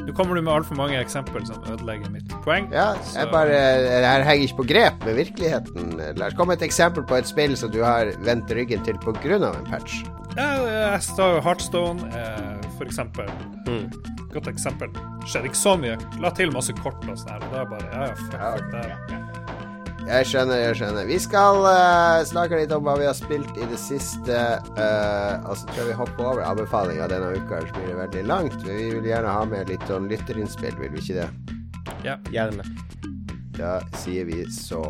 Nå kommer du med altfor mange eksempler som ødelegger mitt poeng. Ja, så- bare Det her henger ikke på grep med virkeligheten. Lars, kom med et eksempel på et spill som du har vendt ryggen til pga. en patch. Ja, jeg står jo Heartstone, eh, for eksempel. Mm. Godt eksempel. Skjedde ikke så mye. La til masse kort og sånn her, og da bare Ja, ja, fuck, Ja, fuck det. Jeg skjønner, jeg skjønner. Vi skal uh, snakke litt om hva vi har spilt i det siste. Uh, og så tror jeg vi hopper over anbefalinga denne uka, ellers blir det veldig langt. Men vi vil gjerne ha med litt sånn lytterinnspill, vil vi ikke det? Ja. Gjerne. Da sier vi så.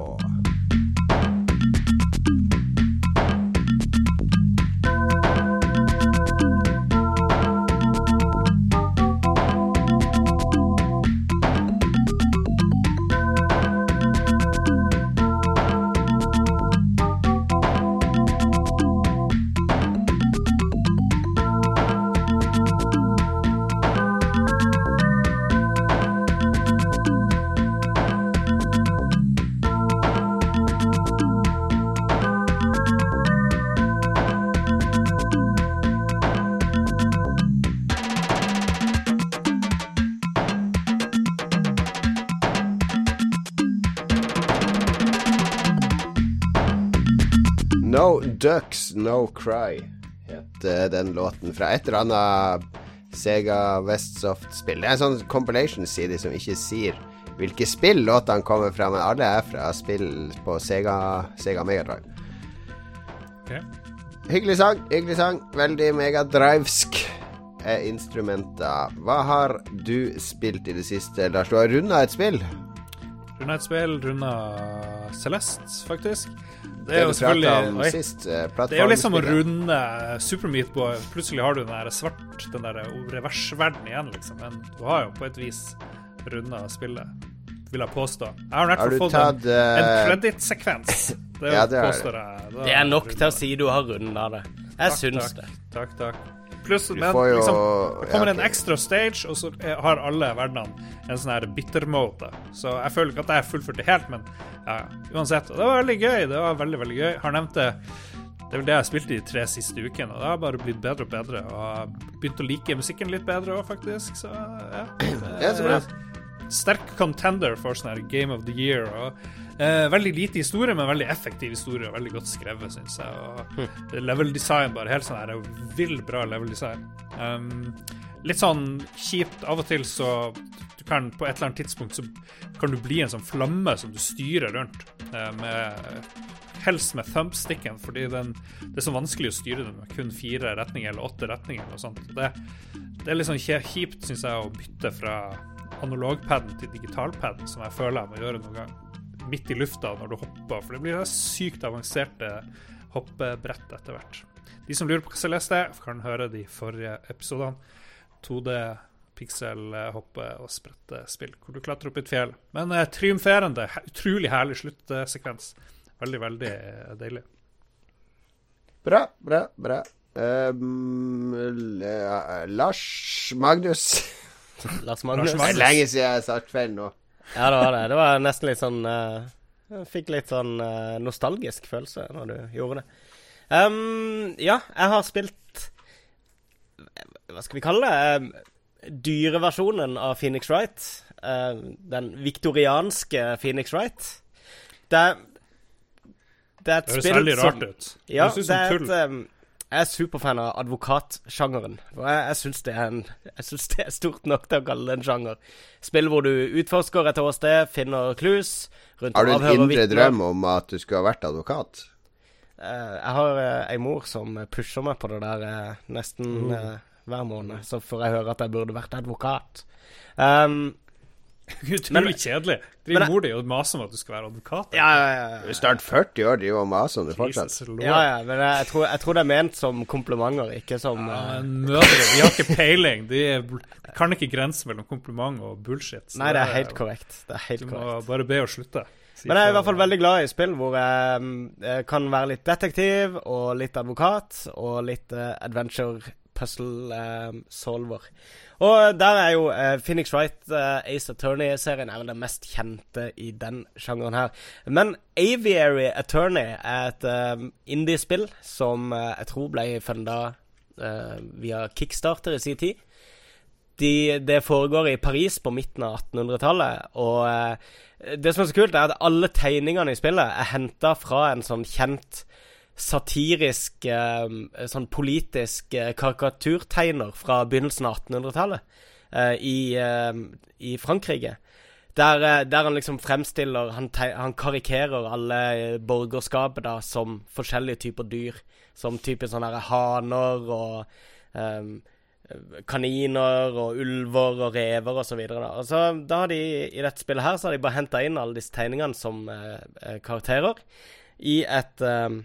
No Cry het eh, den låten fra et eller annet Sega Westsoft-spill. Det er en sånn compilation-side som ikke sier hvilke spill låtene kommer fra, men alle er fra spill på Sega, Sega Megadrive. Okay. Hyggelig sang, hyggelig sang. Veldig megadrivsk er instrumenter. Hva har du spilt i det siste, Lars? Du har runda et spill. Runda et spill, runda Celeste, faktisk. Det Det er jo selvfølgelig Oi. sist. eh, Det er jo liksom å runde Super Meat Boy. Plutselig har du den der svart, den der reversverden igjen, liksom. Men du har jo på et vis runda spillet, vil jeg påstå. Jeg har i hvert fall du fått tatt en, en eh, kredittsekvens. Det, Ja, det det. påstår jeg. Det er nok til å si du har runda det. Jeg Takk, syns takk. det. Takk, takk. Pluss men, liksom, det kommer en ekstra stage, og så er- har alle verdenene en sånn her bitter mode. Så jeg føler ikke at jeg fullførte det helt, men ja, uansett. Og det var veldig gøy. Det var veldig, veldig gøy. Har nevnt det det er vel det jeg spilte de tre siste ukene, og det har bare blitt bedre og bedre. Og begynt å like musikken litt bedre òg, faktisk. Så ja. Ja, så bra. Sterk contender for sånn her Game of the Year. Og eh, Veldig lite historie, men veldig effektiv historie, og veldig godt skrevet, syns jeg. Og er level design, bare helt sånn her vill bra level design. Um, litt sånn kjipt av og til, så du kan på et eller annet tidspunkt så kan du bli en sånn flamme som du styrer rundt eh, med Helst med thumbsticken, fordi den, det er så vanskelig å styre den med kun fire retninger eller åtte retninger. og sånt. Det, det er litt sånn kjipt, syns jeg, å bytte fra analogpaden til digitalpaden, som jeg føler jeg må gjøre noen gang. Midt i lufta når du hopper, for det blir sykt avanserte hoppebrett etter hvert. De som lurer på hva Celeste er, kan høre de forrige episodene. 2D, pixel, eh, hoppe og sprette spill, hvor du klatrer opp i et fjell. Men eh, triumferende, he- utrolig herlig sluttsekvens. Veldig, veldig eh, deilig. Bra, bra, bra. Um, Lars Magnus. Lars Magnus. Det er Magnus. lenge siden jeg har sagt feil nå. Ja, det var det. Det var nesten litt sånn uh, Jeg fikk litt sånn uh, nostalgisk følelse når du gjorde det. Um, ja, jeg har spilt Hva skal vi kalle det? Dyreversjonen av Phoenix Wright. Uh, den viktorianske Phoenix Wright. Det Det er et Det høres veldig rart ut. ja, det som er et, um, jeg er superfan av advokatsjangeren. Og jeg, jeg syns det, det er stort nok til å kalle det en sjanger. Spill hvor du utforsker et åsted, finner clues rundt Har du en indre drøm om at du skulle ha vært advokat? Eh, jeg har ei mor som pusher meg på det der eh, nesten Mm. eh, hver måned. Så får jeg høre at jeg burde vært advokat. Um, Utrolig kjedelig. Driver mor di og maser om at du skal være advokat? ja, ja, ja, ja. snart 40 år, driver og maser om det fortsatt. Ja, ja, men jeg, jeg, tror, jeg tror det er ment som komplimenter, ikke som Ja, uh... mødre, de har ikke peiling. De, er, de kan ikke grense mellom kompliment og bullshit. så Nei, det er helt korrekt. Det er helt Du korrekt. må bare be å slutte. Si Men jeg er i hvert fall veldig glad i spill hvor jeg eh, kan være litt detektiv og litt advokat og litt uh, adventure puzzle eh, solver. Og der er jo uh, Phoenix Wright uh, Ace Attorney-serien er vel den mest kjente i den sjangeren her. Men Aviary Attorney er et um, indie-spill som uh, jeg tror ble funda via Kickstarter i sin tid. De, det foregår i Paris på midten av 1800-tallet, og det som er så kult, er at alle tegningene i spillet er henta fra en sånn kjent satirisk eh, Sånn politisk karikaturtegner fra begynnelsen av 1800-tallet eh, i, eh, i Frankrike. Der, der han liksom fremstiller Han, han karikerer alle borgerskapet da som forskjellige typer dyr. Som type sånne her haner og um, kaniner og ulver og rever og så videre. Da. Og så da har de, I dette spillet her så har de bare henta inn alle disse tegningene som eh, karakterer i et eh,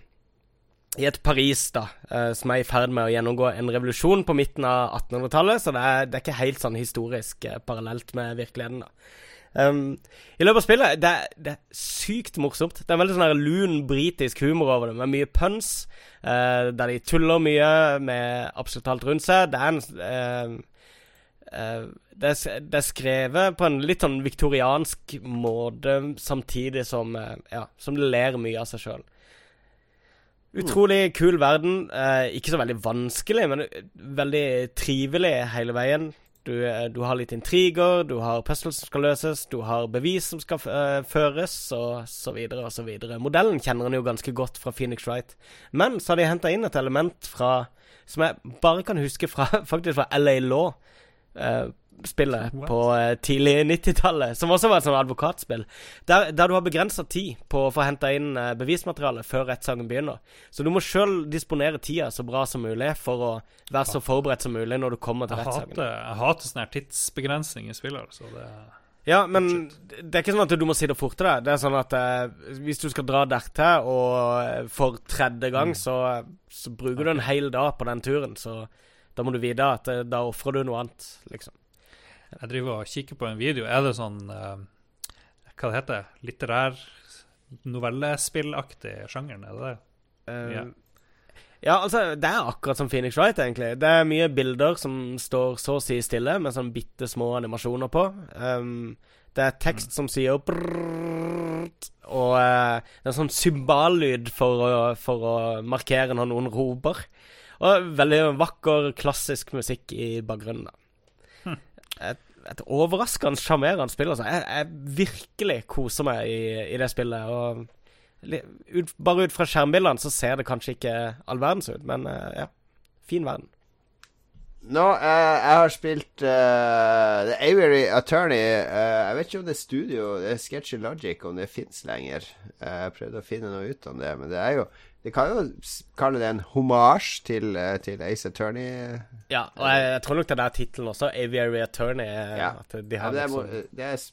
i et Paris da, eh, som er i ferd med å gjennomgå en revolusjon på midten av 1800-tallet, så det er, det er ikke helt sånn historisk eh, parallelt med virkeligheten. da. Um, I løpet av spillet det, det er sykt morsomt. Det er veldig sånn lun britisk humor over det, med mye puns. Uh, der de tuller mye med absolutt alt rundt seg. Det er en uh, uh, det, er, skrevet på en litt sånn viktoriansk måte, samtidig som Ja, som det ler mye av seg sjøl. Utrolig kul verden. Eh, ikke så veldig vanskelig, men veldig trivelig hele veien. Du, eh, du har litt intriger, du har puzzles som skal løses, du har bevis som skal uh, føres, og så videre og så videre. Modellen kjenner en jo ganske godt fra Phoenix Wright, men så har de henta inn et element fra Som jeg bare kan huske fra faktisk fra LA Law. eh, spillet What? på eh, tidlig 90-tallet, som også var et sånt advokatspill. Der, der du har begrensa tid på å få henta inn eh, bevismateriale før rettssaken begynner. Så du må sjøl disponere tida så bra som mulig for å være så forberedt som mulig når du kommer til rettssaken. jeg hater sånn her tidsbegrensning i spiller, så det Ja, men det er ikke sånn at du må sitte og forte deg. Det er sånn at eh, hvis du skal dra dertil, og eh, for tredje gang, Mm. så, så bruker du en hel dag på den turen. Så da må du vite at eh, da ofrer du noe annet, liksom. Jeg driver og kikker på en video. Er det sånn uh, Hva det heter Litterær novellespillaktig sjangeren? Er det det? Eh, Ja. Ja, altså, det er akkurat som Phoenix Wright, egentlig. Det er mye bilder som står så å si stille, med sånne bitte små animasjoner på. Um, det er tekst som sier brrrt, og uh, det er sånn symballyd for, for, å markere når noen roper. Og veldig vakker, klassisk musikk i bakgrunnen. Hm. Et, et, overraskende sjarmerende spill. Altså. Jeg, jeg, virkelig koser meg i, i det spillet. Og ut, bare ut fra skjermbildene så ser det kanskje ikke all verdens ut, men uh, ja. Fin verden. Nå, uh, jeg har spilt uh, The Avery Attorney. Uh, jeg vet ikke om det er studio, det er Sketchy Logic, om det fins lenger. jeg prøvde å finne noe ut om det, men det er jo De kan jo kalle det en homasj til, til, Ace Attorney. Ja, og jeg, jeg tror nok det er tittelen også. Aviary Attorney. Ja. De ja, det, er, liksom... det, er,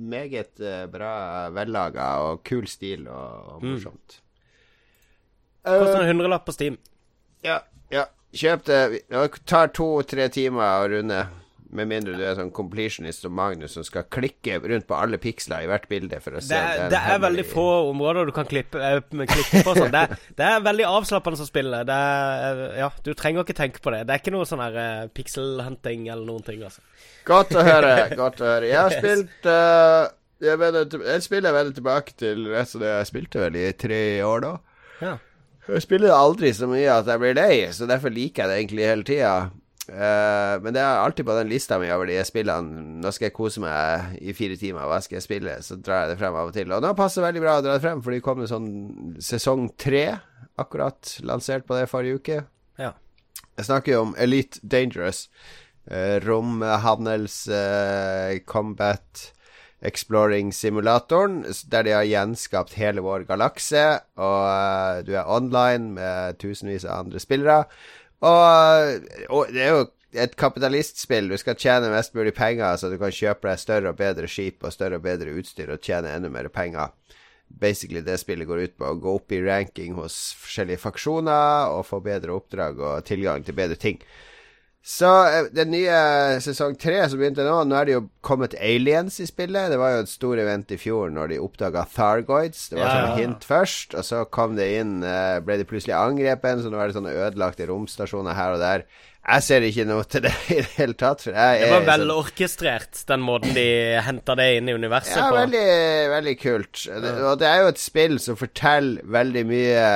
meget bra vellaga og kul stil og, og mm. morsomt. Mm. Koster en hundrelapp på Steam. Ja, ja. Kjøp det. Det tar to-tre timer å runde. Med mindre du er sånn completionist som Magnus som skal klikke rundt på alle piksler i hvert bilde for å se Det er, det er veldig få områder du kan klippe, øh, klikke på sånn. Det, det, er veldig avslappende spiller. Det er, ja, du trenger ikke tenke på det. Det er ikke noe sånn her uh, pixel-hunting eller noen ting, altså. Godt å høre. Godt å høre. Jeg har spilt uh, jeg, mener, jeg spiller veldig tilbake til resten av det jeg spilte vel i tre år da. Ja. Jeg spiller aldri så mye at jeg blir lei, så derfor liker jeg det egentlig hele tida. Uh, men det er alltid på den lista mi over de spillene. Nå skal jeg kose meg i fire timer, hva skal jeg spille? Så drar jeg det frem av og til. Og nå passer det veldig bra å dra det frem, for det kom med sånn sesong tre akkurat lansert på det forrige uke. Ja. Jeg snakker jo om Elite Dangerous. Uh, Romhandels uh, combat Exploring-simulatoren, der de har gjenskapt hele vår galakse. Og uh, du er online med tusenvis av andre spillere. Og, og, det er jo et kapitalistspill. Du skal tjene mest mulig penger, så du kan kjøpe deg større og bedre skip og større og bedre utstyr og tjene enda mer penger. Basically det spillet går ut på å gå opp i ranking hos forskjellige faksjoner og få bedre oppdrag og tilgang til bedre ting. Så eh, den nye sesong tre som begynte nå, nå er det jo kommet aliens i spillet. Det var jo et stor event i fjor når de oppdaga Thargoids. Det var ja. sånn hint først, og så kom det inn eh, Ble de plutselig angrepet, så nå er det sånne ødelagte romstasjoner her og der. Jeg ser ikke noe til det i det hele tatt. det var vel orkestrert, den måten de henta det inn i universet ja, på. Ja, veldig, veldig kult. Det, og det er jo et spill som forteller veldig mye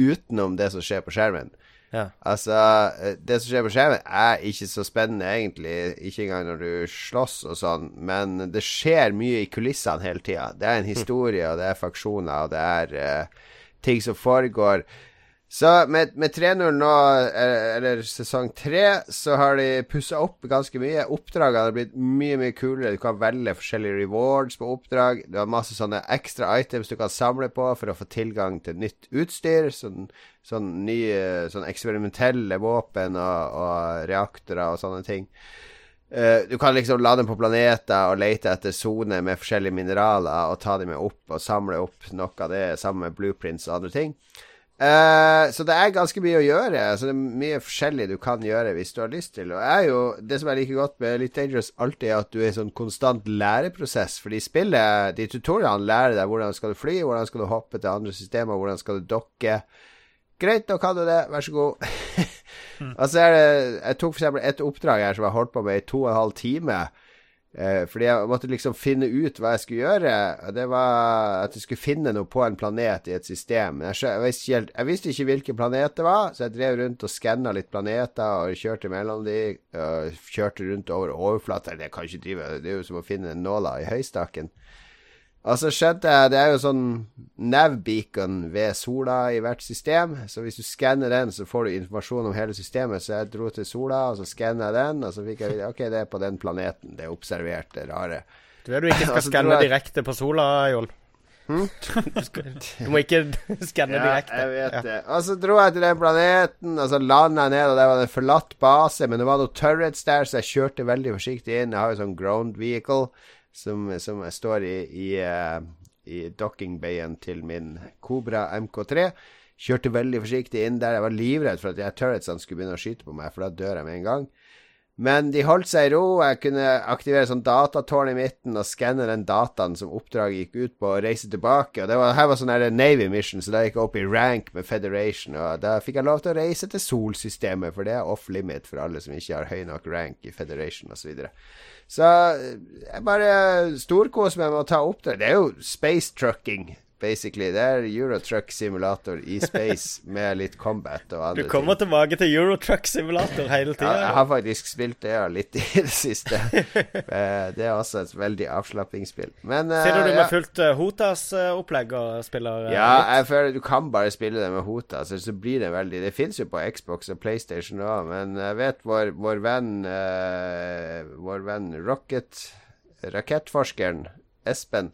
utenom det som skjer på skjermen. Ja. Altså, eh, det som skjer på skjermen, er ikke så spennende, egentlig. Ikke engang når du slåss og sånn, men det skjer mye i kulissene hele tida. Det er en hm. historie, og det er faksjoner, og det er uh, ting som foregår. Så med, med 3-0 nå, eller sesong 3, så har de pussa opp ganske mye. Oppdragene har blitt mye mye kulere. Du kan velge forskjellige rewards på oppdrag. Du har masse sånne ekstra items du kan samle på for å få tilgang til nytt utstyr. Sånn, sånn nye sånn eksperimentelle våpen og, og reaktorer og sånne ting. Uh, du kan liksom la dem på planeter og lete etter soner med forskjellige mineraler og ta dem med opp og samle opp noe av det sammen med blueprints og andre ting. Uh, så det er ganske mye å gjøre. Så det er mye forskjellig du kan gjøre hvis du har lyst til. Og jo, Det som er like godt med Litt Dangerous, alltid er at du er i sånn konstant læreprosess. Fordi spillet, de tutorialene lærer deg hvordan skal du fly, hvordan skal du hoppe til andre systemer, hvordan skal du dokke. Greit, da kan du det. Vær så god. mm. Altså er det Jeg tok for eksempel et oppdrag her som jeg holdt på med i to og en halv time. Eh, fordi jeg måtte liksom finne ut hva jeg skulle gjøre. Det var at jeg skulle finne noe på en planet i et system. Jeg, jeg, visste, ikke, jeg visste, ikke, hvilken planet det var, så jeg drev rundt og skanna litt planeter og kjørte mellom de. Kjørte rundt over overflater. Det kan ikke drive Det er jo som å finne nåla i høystakken. Og så skjønte jeg Det er jo sånn nav-beacon ved sola i hvert system. Så hvis du skanner den, så får du informasjon om hele systemet. Så jeg dro til sola, og så skanna jeg den, og så fikk jeg vite Ok, det er på den planeten. Det er observert, det rare. Du vet du ikke skal skanne jeg... direkte på sola, Jon? Hmm? du må ikke skanne ja, direkte. Jeg vet ja. det. Og så dro jeg til den planeten, og så landa jeg ned, og der var det en forlatt base, men det var noen turrets der, så jeg kjørte veldig forsiktig inn. Jeg har jo sånn ground vehicle som, som står i, i, uh, i dockingbayen til min Cobra MK3. Kjørte veldig forsiktig inn der. Jeg var livredd for at de turretsene skulle begynne å skyte på meg, for da dør jeg med en gang. Men de holdt seg i ro. Jeg kunne aktivere sånn datatårn i midten og skanne den dataen som oppdraget gikk ut på, og reise tilbake. Og det var, her var sånn Navy mission, så da gikk jeg opp i rank med Federation. Og da fikk jeg lov til å reise til solsystemet, for det er off limit for alle som ikke har høy nok rank i Federation osv. Så, videre. så jeg bare storkoser meg med å ta oppdrag. Det er jo space trucking basically. Det er Eurotruck Simulator i space med litt combat og andre ting. Du kommer ting. tilbake til Eurotruck Simulator hele tida. Ja, jeg har faktisk spilt det litt i det siste. Eh, det er også et veldig avslappingsspill. Men uh, du du med ja. fullt uh, Hotas-opplegg og spiller litt? Ja, jeg føler du kan bare spille det med Hotas, så blir det veldig Det fins jo på Xbox og PlayStation òg, men jeg vet vår, vår venn Vår venn Rocket Rakettforskeren Espen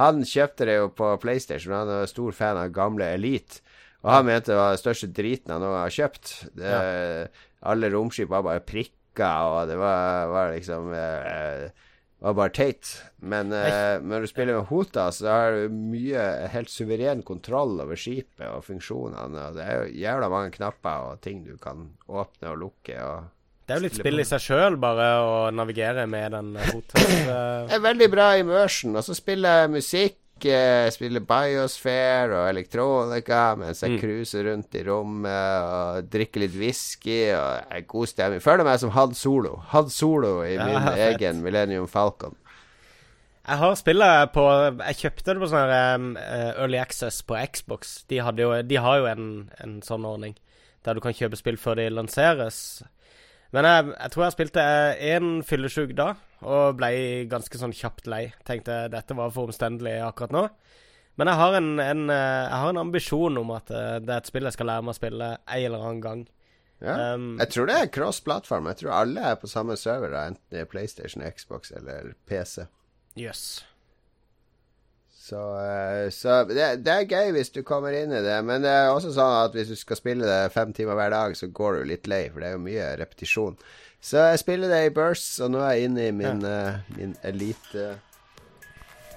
han kjøpte det jo på PlayStation. Han var stor fan av gamle Elite. Og han mente det var den største driten han noen har kjøpt. Det, ja. Alle romskip var bare prikker, og det var, var liksom eh, var bare teit. Men eh, når du spiller med Hota, så har du mye helt suveren kontroll over skipet og funksjonene. Og det er jo jævla mange knapper og ting du kan åpne og lukke. og det er jo litt spill i seg sjøl, bare å navigere med den hotel... det er veldig bra immersion. Og så spiller jeg musikk. Jeg spiller Biosphere og elektronika mens jeg mm. cruiser rundt i rommet og drikker litt whisky og er god stemning. Føler meg som Han Solo. Han Solo i ja, min fett. egen Millennium Falcon. Jeg har spillet på Jeg kjøpte det på sånn um, Early Access på Xbox. De, jo, de har jo en, en, sånn ordning der du kan kjøpe spill før de lanseres. Men jeg, jeg tror jeg spilte én fyllesyk da, og ble ganske sånn kjapt lei. Tenkte dette var for omstendelig akkurat nå. Men jeg har en, en, eh, jeg har en ambisjon om at eh, det er et spill jeg skal lære meg å spille en eller annen gang. Ja. Um, jeg tror det er cross-plattform. Jeg tror alle er på samme server, enten det er PlayStation, Xbox eller PC. Yes. Så, eh, så det, det, er gøy hvis du kommer inn i det, men det er også sånn at hvis du skal spille det fem timer hver dag, så går du litt lei, for det er jo mye repetisjon. Så jeg spiller det i bursts, og nå er jeg inne i min, ja. uh, min elite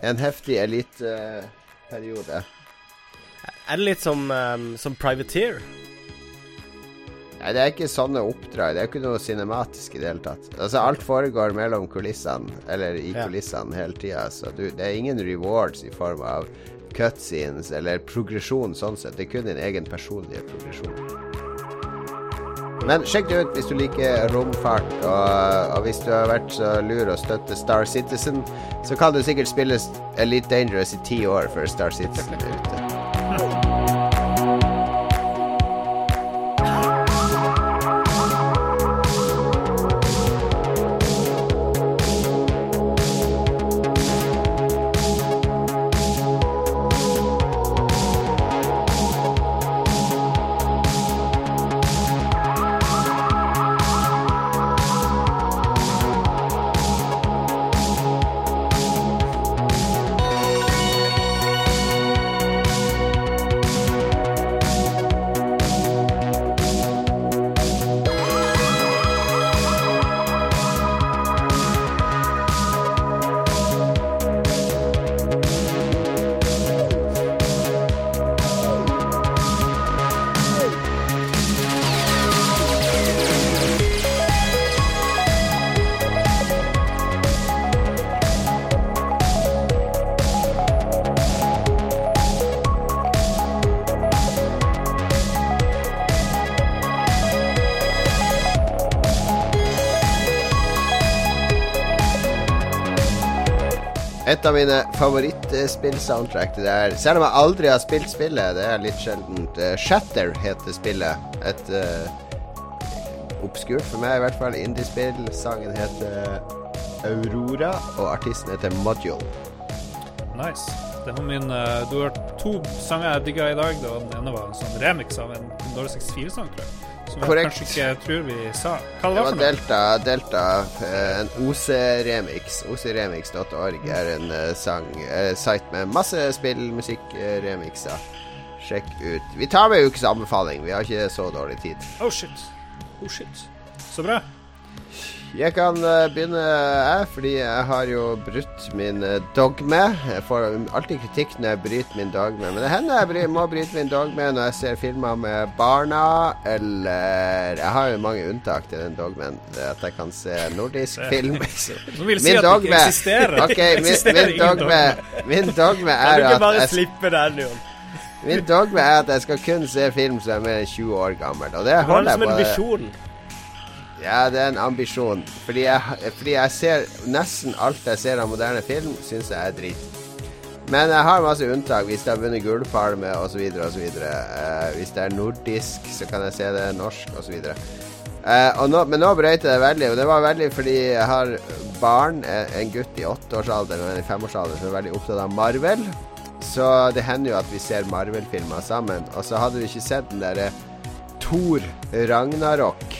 En heftig eliteperiode. Uh, er det litt som, um, som Privateer? Nei, det er ikke sånne oppdrag. Det er ikke noe cinematisk i det hele tatt. Altså, alt foregår mellom kulissene, eller i ja. kulissene hele tida, så du, det er ingen rewards i form av cutscenes eller progresjon sånn sett. Det er kun din egen personlige progresjon. Men sjekk det ut hvis du liker romfart, og, og hvis du har vært så lur å støtte Star Citizen, så kan du sikkert spille Elite Dangerous i ti år før Star Citizen er ute. Mine favorittspill-soundtrack. Selv om jeg aldri har spilt spillet, det er litt sjeldent. Uh, Shatter heter spillet. Et uh, obskurt for meg, i hvert fall, indiespill. Sangen heter Aurora, og artisten heter Module. Nice. Det var min uh, Du har hørt to sanger jeg digga i dag. Den ene var en sånn remix av en Dårlig 64-sang, tror jeg. Som jeg Korrekt. kanskje ikke tror vi sa. Hva det var, det var Delta, Delta, eh, en OC-remix. OCRemix.org er en uh, sang, uh, site med masse spillmusikk-remixer. Sjekk ut. Vi tar med ukes anbefaling. Vi har ikke så dårlig tid. Oh shit. Oh shit. Så bra. Jeg kan uh, begynne, jeg, fordi jeg har jo brutt min uh, dogme. Jeg får alltid kritikk når jeg bryter min dogme, men det hender jeg bry må bryte min dogme når jeg ser filmer med barna, eller Jeg har jo mange unntak til den dogmen. At jeg kan se nordisk film. Si min dogme. Okay, min, min, dogme, min dogme er at du ikke bare slippe den, Jon? Min dogme er at jeg skal kun se film som er mer enn 20 år gammel. Og det holder jeg på. Det som en visjon. Ja, det er en ambisjon. Fordi jeg, fordi jeg ser nesten alt jeg ser av moderne film, syns jeg er drit. Men jeg har masse unntak. Hvis det har vunnet Gullpalme osv. osv. Uh, hvis det er nordisk, så kan jeg se det norsk osv. Uh, nå, men nå brøyt det veldig, og det var veldig fordi jeg har barn, eh, en gutt i åtteårsalderen og en i femårsalderen, som er veldig opptatt av Marvel. Så det hender jo at vi ser Marvel-filmer sammen. Og så hadde vi ikke sett den derre Thor Ragnarok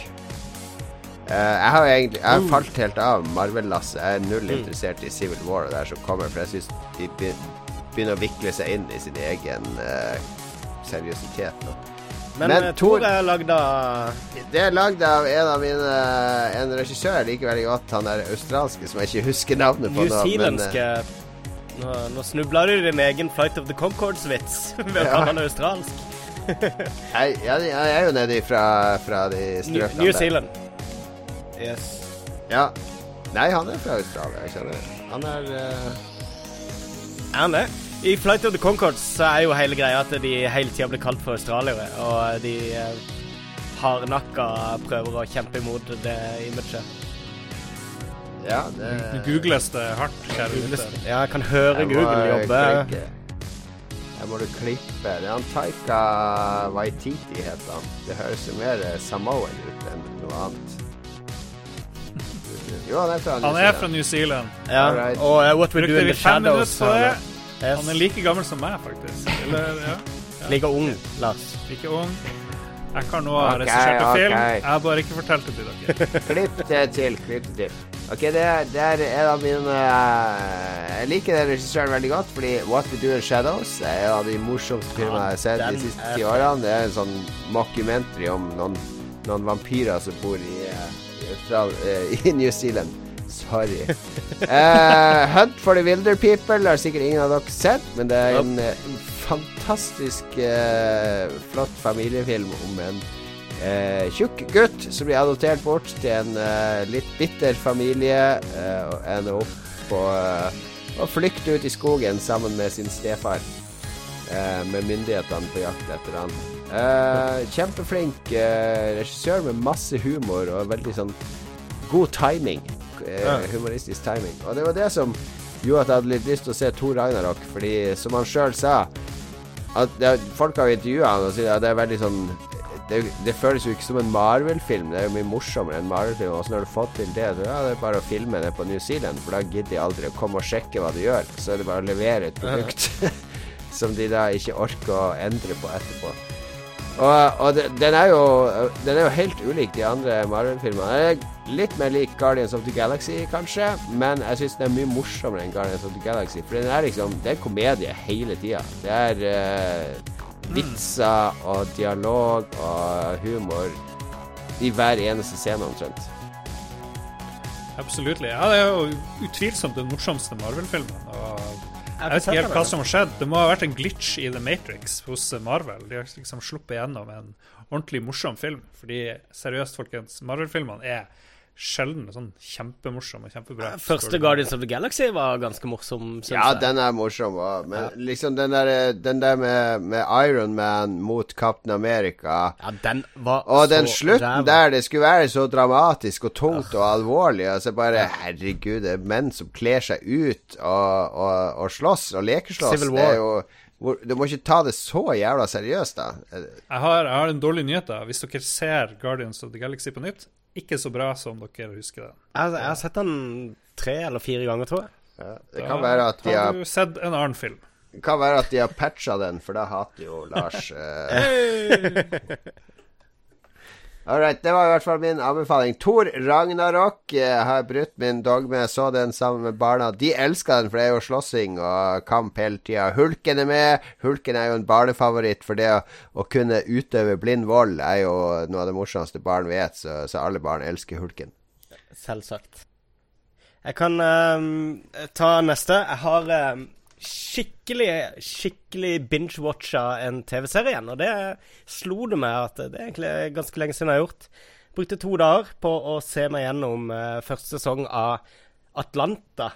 Uh, jeg har egentlig Jeg har mm. falt helt av Marvel-lasset. Jeg er null interessert i Civil War og det her som kommer, for jeg syns de begynner å vikle seg inn i sin egen uh, seriøsitet nå. Men, Men Tor er lagd av Det er lagd av en av mine En regissør jeg liker veldig godt. Han er australske som jeg ikke husker navnet på. Newzealandske Nå, nå snubla du i din egen Flight of the Concords-vits ved kalle han australsk. jeg, jeg, jeg, er jo nedi fra, fra de strøkene New, New Zealand. Yes. Ja. Nei, han er fra Australia, jeg skjønner. Han er uh... Er han det? I Flight of the Concords så er jo hele greia at de hele tida blir kalt for australiere, og de uh, hardnakka prøver å kjempe imot det imaget. Ja, det Googles det hardt, kjære lytter. Ja, jeg kan høre jeg Google jobbe. Jeg må du klippe. Det er han Taika Waititi heter han. Det høres jo mer Samoan ut enn noe annet. Jo, han er fra New Zealand. Han er fra New Zealand. Ja, right. og uh, What We Do In The Shadows. Yes. Han er like gammel som meg, faktisk. Eller, ja. ja. Like ung, Lars. Like ung. Jeg kan nå ha okay, regissert okay. film. Jeg har bare ikke fortalt det til dere. klipp det til. Klipp det til. Ok, det er, det er en av mine uh, Jeg liker den regissøren veldig godt, fordi What We Do In Shadows er en av de morsomste filmene jeg har sett de siste ti årene. Det er en sånn mockumentary om noen, noen vampyrer som bor i uh, fra, uh, i New Zealand. Sorry. Uh, Hunt for the Wilder People har sikkert ingen av dere sett, men det er en uh, fantastisk flott familiefilm om en tjukk gutt som blir adoptert bort til en litt bitter familie og ender opp på å flykte ut i skogen sammen med sin stefar. med myndighetene på jakt etter han. Uh, kjempeflink uh, regissør med masse humor og veldig sånn god timing. Uh, humoristisk timing. Og det var det som gjorde at jeg hadde litt lyst til å se Tor Ragnarok, fordi som han sjøl sa at det, Folk har intervjua han og sier at det er veldig sånn det, det, føles jo ikke som en Marvel-film. Det er jo mye morsommere enn Marvel-film. Åssen har du fått til det? Ja, det er bare å filme det på New Zealand, for da gidder jeg aldri å komme og sjekke hva du gjør. Så er det bare å levere et produkt som de da ikke orker å endre på etterpå. Og, og den, er jo, den er jo helt ulik de andre Marvel-filmene. Litt mer lik Guardians of the Galaxy, kanskje, men jeg syns den er mye morsommere enn Guardians of the Galaxy. For den er liksom Det er komedie hele tida. Det er uh, vitser og dialog og humor i hver eneste scene, omtrent. Absolutt. Ja, det er jo utvilsomt den morsomste Marvel-filmen. Og jeg vet ikke helt hva som har skjedd. Det må ha vært en glitch i The Matrix hos Marvel. De har liksom sluppet gjennom en ordentlig morsom film. Fordi seriøst, folkens, Marvel-filmene er sjelden sånn kjempemorsom og kjempebra. Første Guardians of the Galaxy var ganske morsom, syns ja, jeg. Ja, den er morsom òg, men ja. liksom den der, den der med, med, Iron Man mot Captain America Ja, den var Og den slutten der, det skulle være så dramatisk og tungt og alvorlig, og så bare Herregud, det er menn som kler seg ut og, og, og slåss og lekeslåss. Civil War. Det er jo du må ikke ta det så jævla seriøst, da. Jeg har, jeg har en dårlig nyhet. da Hvis dere ser Guardians of the Galaxy på nytt, ikke så bra som dere husker den. Jeg, jeg har sett den tre eller fire ganger, tror jeg. Ja, det kan være at de har Har du sett en annen film? Det kan være at de har patcha den, for da hater jo Lars eh. Alright, det var i hvert fall min anbefaling. Thor Ragnarok jeg har brutt min dogme. Jeg Så den sammen med barna. De elsker den, for det er jo slåssing og kamp hele tida. Hulken er med. Hulken er jo en barnefavoritt, for det å, å kunne utøve blind vold er jo noe av det morsomste barn vet, så, så alle barn elsker Hulken. Selvsagt. Jeg kan um, ta neste. Jeg har uh, skikkelig, skikkelig binge-watcha en TV-serie igjen. Og det slo det meg at det er egentlig ganske lenge siden jeg har gjort. Brukte to dager på å se meg gjennom uh, første sesong av Atlanta.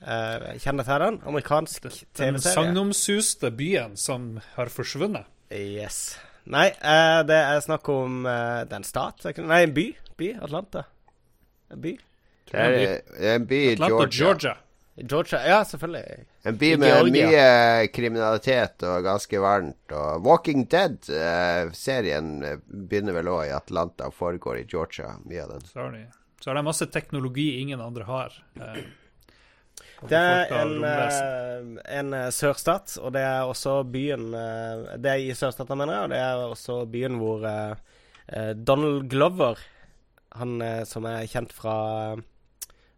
Uh, kjenner til den? Amerikansk TV-serie. Den sagnomsuste byen som har forsvunnet? Yes. Nei, uh, det er snakk om uh, Det er en stat? Nei, en by. By. Atlanta. En by. Det er, en by i Georgia. Georgia. Georgia. Ja, selvfølgelig. En by med Georgia. mye kriminalitet og ganske varmt. Og Walking Dead-serien begynner vel òg i Atlanta og foregår i Georgia, mye av den. Sorry. Så er det masse teknologi ingen andre har. Eh, det er en, uh, en uh, sørstat, og det er også byen uh, Det er i sørstaten, mener jeg, og det er også byen hvor Donald Glover, han som er kjent fra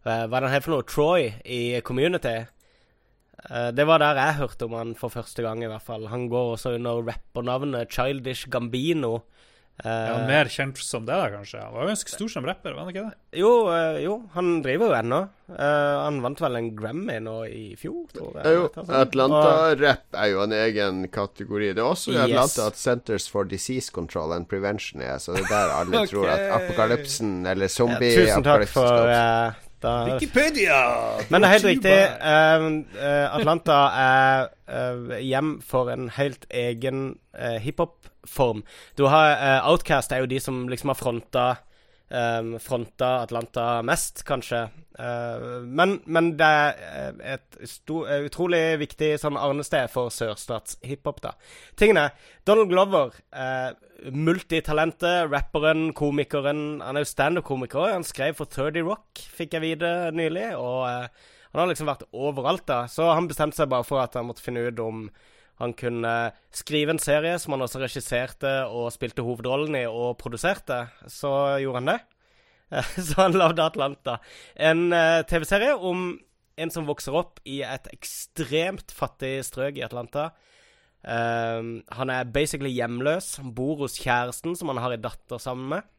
Hva er det han het for noe? Troy i Community. det var der jeg hørte om han for første gang, i hvert fall. Han går også under rappernavnet Childish Gambino. Uh, er mer kjent som det, da, kanskje? Han var ganske stor som rapper, var han ikke det? Jo, uh, jo han driver jo ennå. Uh, han vant vel en Grammy nå i fjor, tror jeg. Jo, Atlanta-rap er jo en egen kategori. Det er også i Atlanta yes. at Centers for Disease Control and Prevention er, så det er der alle okay. tror at apokalypsen eller zombie-apokalypsen ja, Tusen takk for da, Wikipedia! Men det er helt riktig. Atlanta er hjem for en helt egen hiphop form. Du har uh, Outcast er jo de som liksom har fronta um, Fronta Atlanta mest, kanskje. Uh, men, men, det er et stor, utrolig viktig sånn arnested for sørstatshiphop, da. Tingene Donald Glover, uh, multitalentet, rapperen, komikeren Han er jo standup-komiker. Han skrev for 30 Rock, fikk jeg vite nylig. Og uh, han har liksom vært overalt, da. Så han bestemte seg bare for at han måtte finne ut om han kunne skrive en serie som han også regisserte og spilte hovedrollen i og produserte. Så gjorde han det. Så han lagde Atlanta. En uh, TV-serie om en som vokser opp i et ekstremt fattig strøk i Atlanta. Um, han er basically hjemløs. Han bor hos kjæresten, som han har en datter sammen med.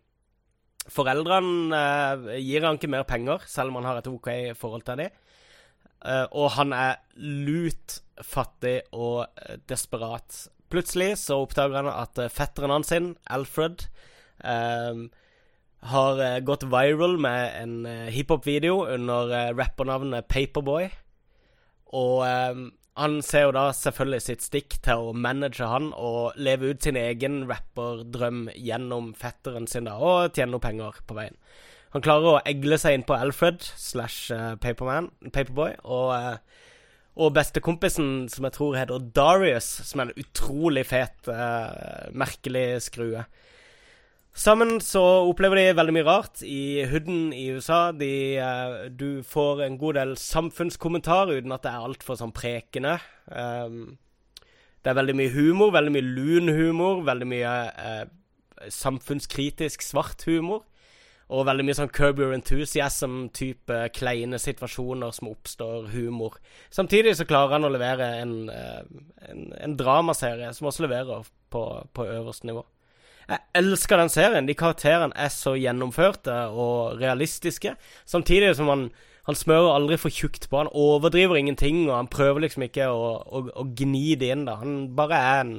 Foreldrene uh, gir han ikke mer penger, selv om han har et OK forhold til dem. Uh, og han er lut fattig og uh, desperat. Plutselig så oppdager han at uh, fetteren hans, sin, Alfred, har gått viral med en hiphop-video under rappernavnet Paperboy. Og han ser jo da selvfølgelig sitt stikk til å manage han og leve ut sin egen rapperdrøm gjennom fetteren sin da, og tjene noe penger på veien. Han klarer å egle seg inn på Alfred slash Paperman, Paperboy, og, uh, og bestekompisen, som jeg tror heter Darius, som er en utrolig fet, uh, merkelig skrue. Sammen så opplever de veldig mye rart i hooden i USA. De, uh, du får en god del samfunnskommentar uten at det er altfor sånn prekende. Um, det er veldig mye humor, veldig mye lun humor, veldig mye uh, samfunnskritisk svart humor. Og veldig mye sånn Curb Your Enthusiasm-type kleine situasjoner som oppstår, humor. Samtidig så klarer han å levere en, eh, en, en dramaserie som også leverer på, på øverste nivå. Jeg elsker den serien. De karakterene er så gjennomførte og realistiske. Samtidig som han, han smører aldri for tjukt på. Han overdriver ingenting, og han prøver liksom ikke å, å, å gni det inn. da Han bare er en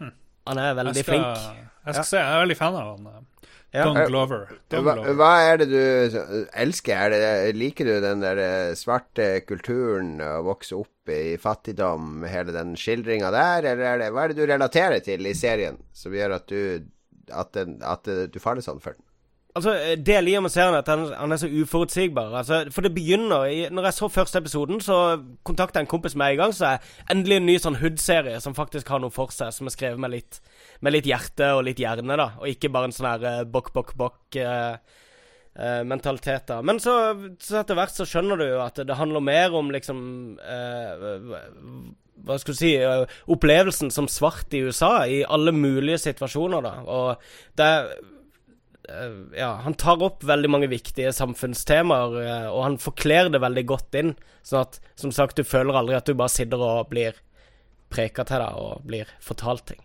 hm. Han er veldig jeg skal, flink. Jeg skal ja. se, jeg er veldig fan av han. Ja. Don Glover. Don hva, Glover. hva, er det du elsker? Det, liker du den der eh, svarte kulturen, å vokse opp i fattigdom, hele den skildringa der, eller det, hva er det du relaterer til i serien som gjør at du, at, den, at du faller sånn for den? Altså, Det jeg liker med serien, er at han, han, er så uforutsigbar. Altså, for det begynner i, Når jeg så første episoden, så kontakta jeg en kompis med en gang. Så er endelig en ny sånn Hood-serie som faktisk har noe for seg, som er skrevet med litt, med litt hjerte og litt hjerne, da. Og ikke bare en sånn her uh, bok, bok, bok uh, uh, mentalitet, da. Men så, så etter hvert så skjønner du jo at det handler mer om liksom hva skal du si Opplevelsen som svart i USA, i alle mulige situasjoner, da. Og det Eh, ja, han tar opp veldig mange viktige samfunnstemaer, eh, og han forkler det veldig godt inn. Sånn at, som sagt, du føler aldri at du bare sitter og blir preka til deg og blir fortalt ting.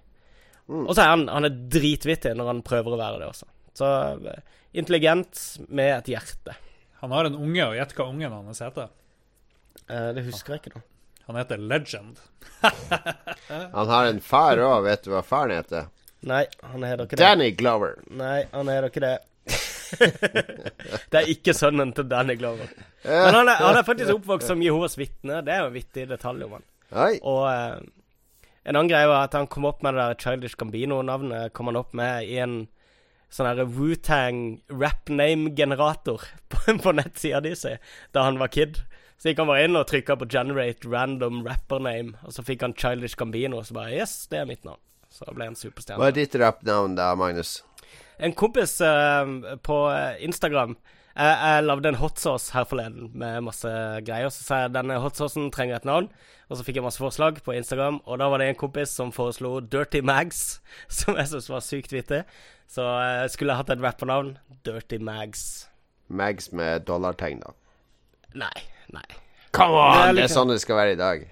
Mm. Og så er han, han er dritvittig når han prøver å være det også. Så eh, intelligent med et hjerte. Han har en unge, og gjett hva ungen hans heter. Eh, det husker jeg ikke nå. Han heter Legend. Han har en far òg, vet du hva faren heter? Nei, han heter ikke det. Danny Glover. Nei, han heter ikke det. det er ikke sønnen til Danny Glover. Men han er, han er faktisk oppvokst som Jehovas vitne. Det er jo en vittig detalj om han. Oi. Og eh, en annen greie var at han kom opp med det der Childish Gambino-navnet kom han opp med i en sånn Wu-Tang rap name-generator på, på nettsida di si da han var kid. Så gikk han bare inn og trykka på 'generate random rapper name', og så fikk han Childish Gambino, og så bare 'yes, det er mitt navn'. Så ble han superstjerne. Hva er ditt rappnavn da, Magnus? En kompis uh, på Instagram jeg, jeg lagde en hot sauce her forleden med masse greier. Så sa jeg denne hot saucen trenger et navn. Og så fikk jeg masse forslag på Instagram, og da var det en kompis som foreslo Dirty Mags, som jeg syntes var sykt vittig. Så jeg skulle hatt et rappernavn. Dirty Mags. Mags med dollartegn, da. Nei, nei. Come on! Det er Det sånn det skal være i dag.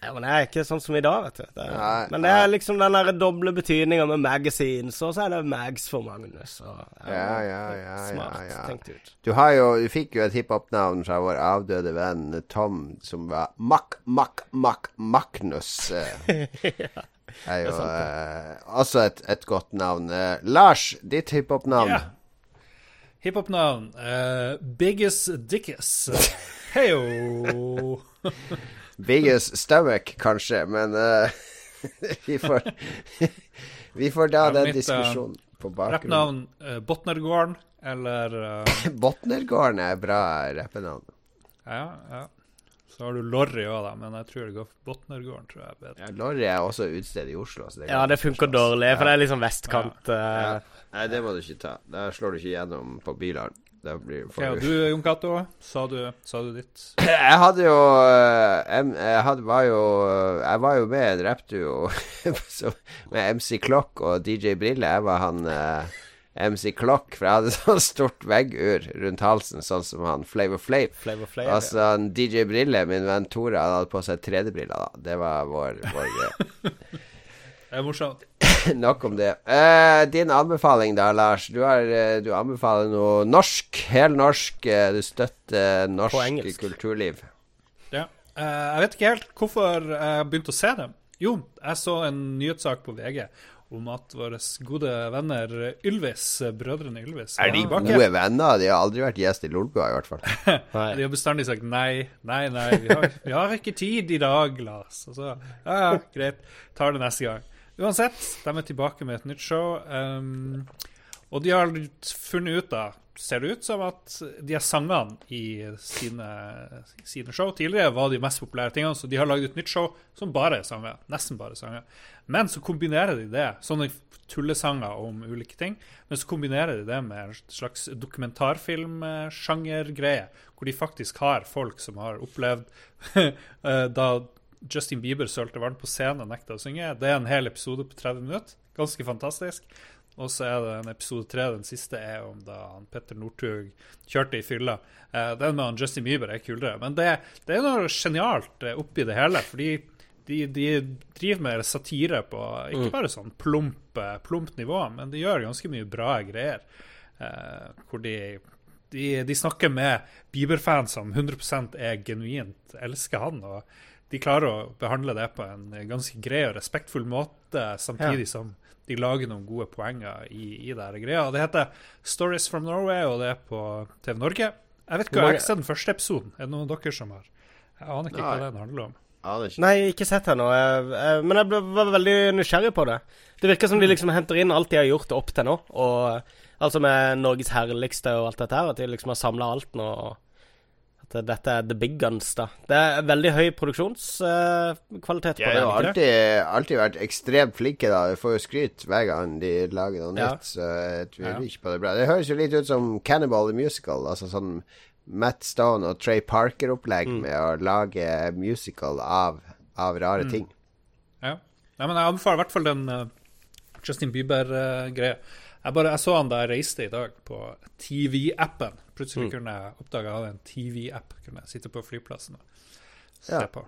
Ja, men det er ikke sånn som i dag, vet du. Det er, Nei, men det er liksom den der doble betydninga med magazines, og så er det Mags for Magnus. Og, Ja, ja, ja, Smart ja, ja. tenkt ut. Du, har jo, du fikk jo et hiphop-navn fra vår avdøde venn Tom, som var Mack, Mack, Mack, Magnus. ja. er jo eh, også et, et godt navn. Eh, Lars, ditt hiphop-navn? Ja. Hiphop-navn uh, Biggest Dickus. Heyo! Biggest stomach, kanskje, men uh, vi får Vi får da Ja, den mitt, eh, diskusjonen på bakgrunnen. Rappnavn uh, Botnergården eller uh, Botnergården er bra rappenavn. Ja, ja. Så har du Lorry òg, da, men jeg tror det går for Botnergården. tror jeg bedre. Ja, Lorry er også utested i Oslo. Så det Ja, det funker dårlig, for Ja. det er liksom vestkant. Ja. Ja. Nei, det må du ikke ta. Der slår du ikke gjennom på bilene. Da blir Ok, og du, Jon Cato, sa, du- sa du ditt? Jeg hadde jo jeg, Jeg hadde, var jo Jeg var jo med i en rappduo med MC Clock og DJ Brille. Jeg var han eh, MC Clock, for jeg hadde sånn stort veggur rundt halsen, sånn som han Flavor Flav. Flavor Flav. Altså han DJ Brille, min venn Tore, han hadde på seg 3D-briller, da. Det var vår, vår greie. Det er morsomt. Nok om det. Eh, din anbefaling da, Lars. Du, har, eh, du anbefaler noe norsk. Helnorsk. norsk Du støtter norsk kulturliv. Ja. Eh, jeg vet ikke helt hvorfor jeg begynte å se dem. Jo, jeg så en nyhetssak på VG om at våre gode venner Ylvis, brødrene Ylvis Er de tilbake. gode venner? De har aldri vært gjest i Lolbua, i hvert fall. De har bestandig sagt nei, nei, nei, vi har, vi har ikke tid i dag, Lars. Og så ja, ja, greit, tar det neste gang. Uansett, de er tilbake med et nytt show. Um, og de har funnet ut, da, ser det ut som at de her sangene i sine, sine show tidligere var de mest populære tingene, så de har lagd et nytt show som bare er sanger. Nesten bare sanger. Men så kombinerer de det, sånne tullesanger om ulike ting, men så kombinerer de det med en slags dokumentarfilmsjangergreie, hvor de faktisk har folk som har opplevd eh, da Justin Bieber sølte vann på scenen og nekta å synge. Det er en hel episode på 30 minutter. Ganske fantastisk. Og så er det en episode tre, den siste er om da han Petter Northug kjørte i fylla. Eh, den med han Justin Bieber er kulere. Men det, det er noe genialt eh, oppi det hele. Fordi de, de driver med satire på ikke bare sånn plump, eh, nivå, men de gjør ganske mye bra greier. Hvor de, de, de snakker med Bieber-fans som 100% er genuint elsker han. og de klarer å behandle det på en ganske grei og respektfull måte, samtidig som de lager noen gode poenger i, i det greia. Det heter Stories from Norway, og det er på TV Norge. Jeg vet ikke hva jeg har ikke sett den første episoden. Er det noen av dere som har Jeg aner ikke hva Nei. den handler om. Ikke. Nei, ikke sett jeg- Men jeg ble, var veldig nysgjerrig på det. Det virker som de liksom henter inn alt de har gjort opp til nå. Og Altså med Norges herligste og alt dette her. At de liksom har samla alt nå. og At dette er the big guns, da. Det er veldig høy produksjonskvalitet på har det. De har alltid, alltid vært ekstremt flinke, da. De får jo skryt hver gang de lager noe Ja. nytt, så jeg tviler Ja. ikke på det bra. Det høres jo litt ut som Cannibal the Musical, altså sånn Matt Stone og Trey Parker-opplegg Mm. med å lage musical av, av rare Mm. ting. Ja. Nei, men Jeg anbefaler i hvert fall den eh, Justin Bieber-greia. jeg, bare- jeg så han da jeg reiste i dag, på TV-appen. Plutselig Mm. kunne jeg oppdage jeg hadde en TV-app. Kunne jeg sitte på flyplassen og se Ja. på.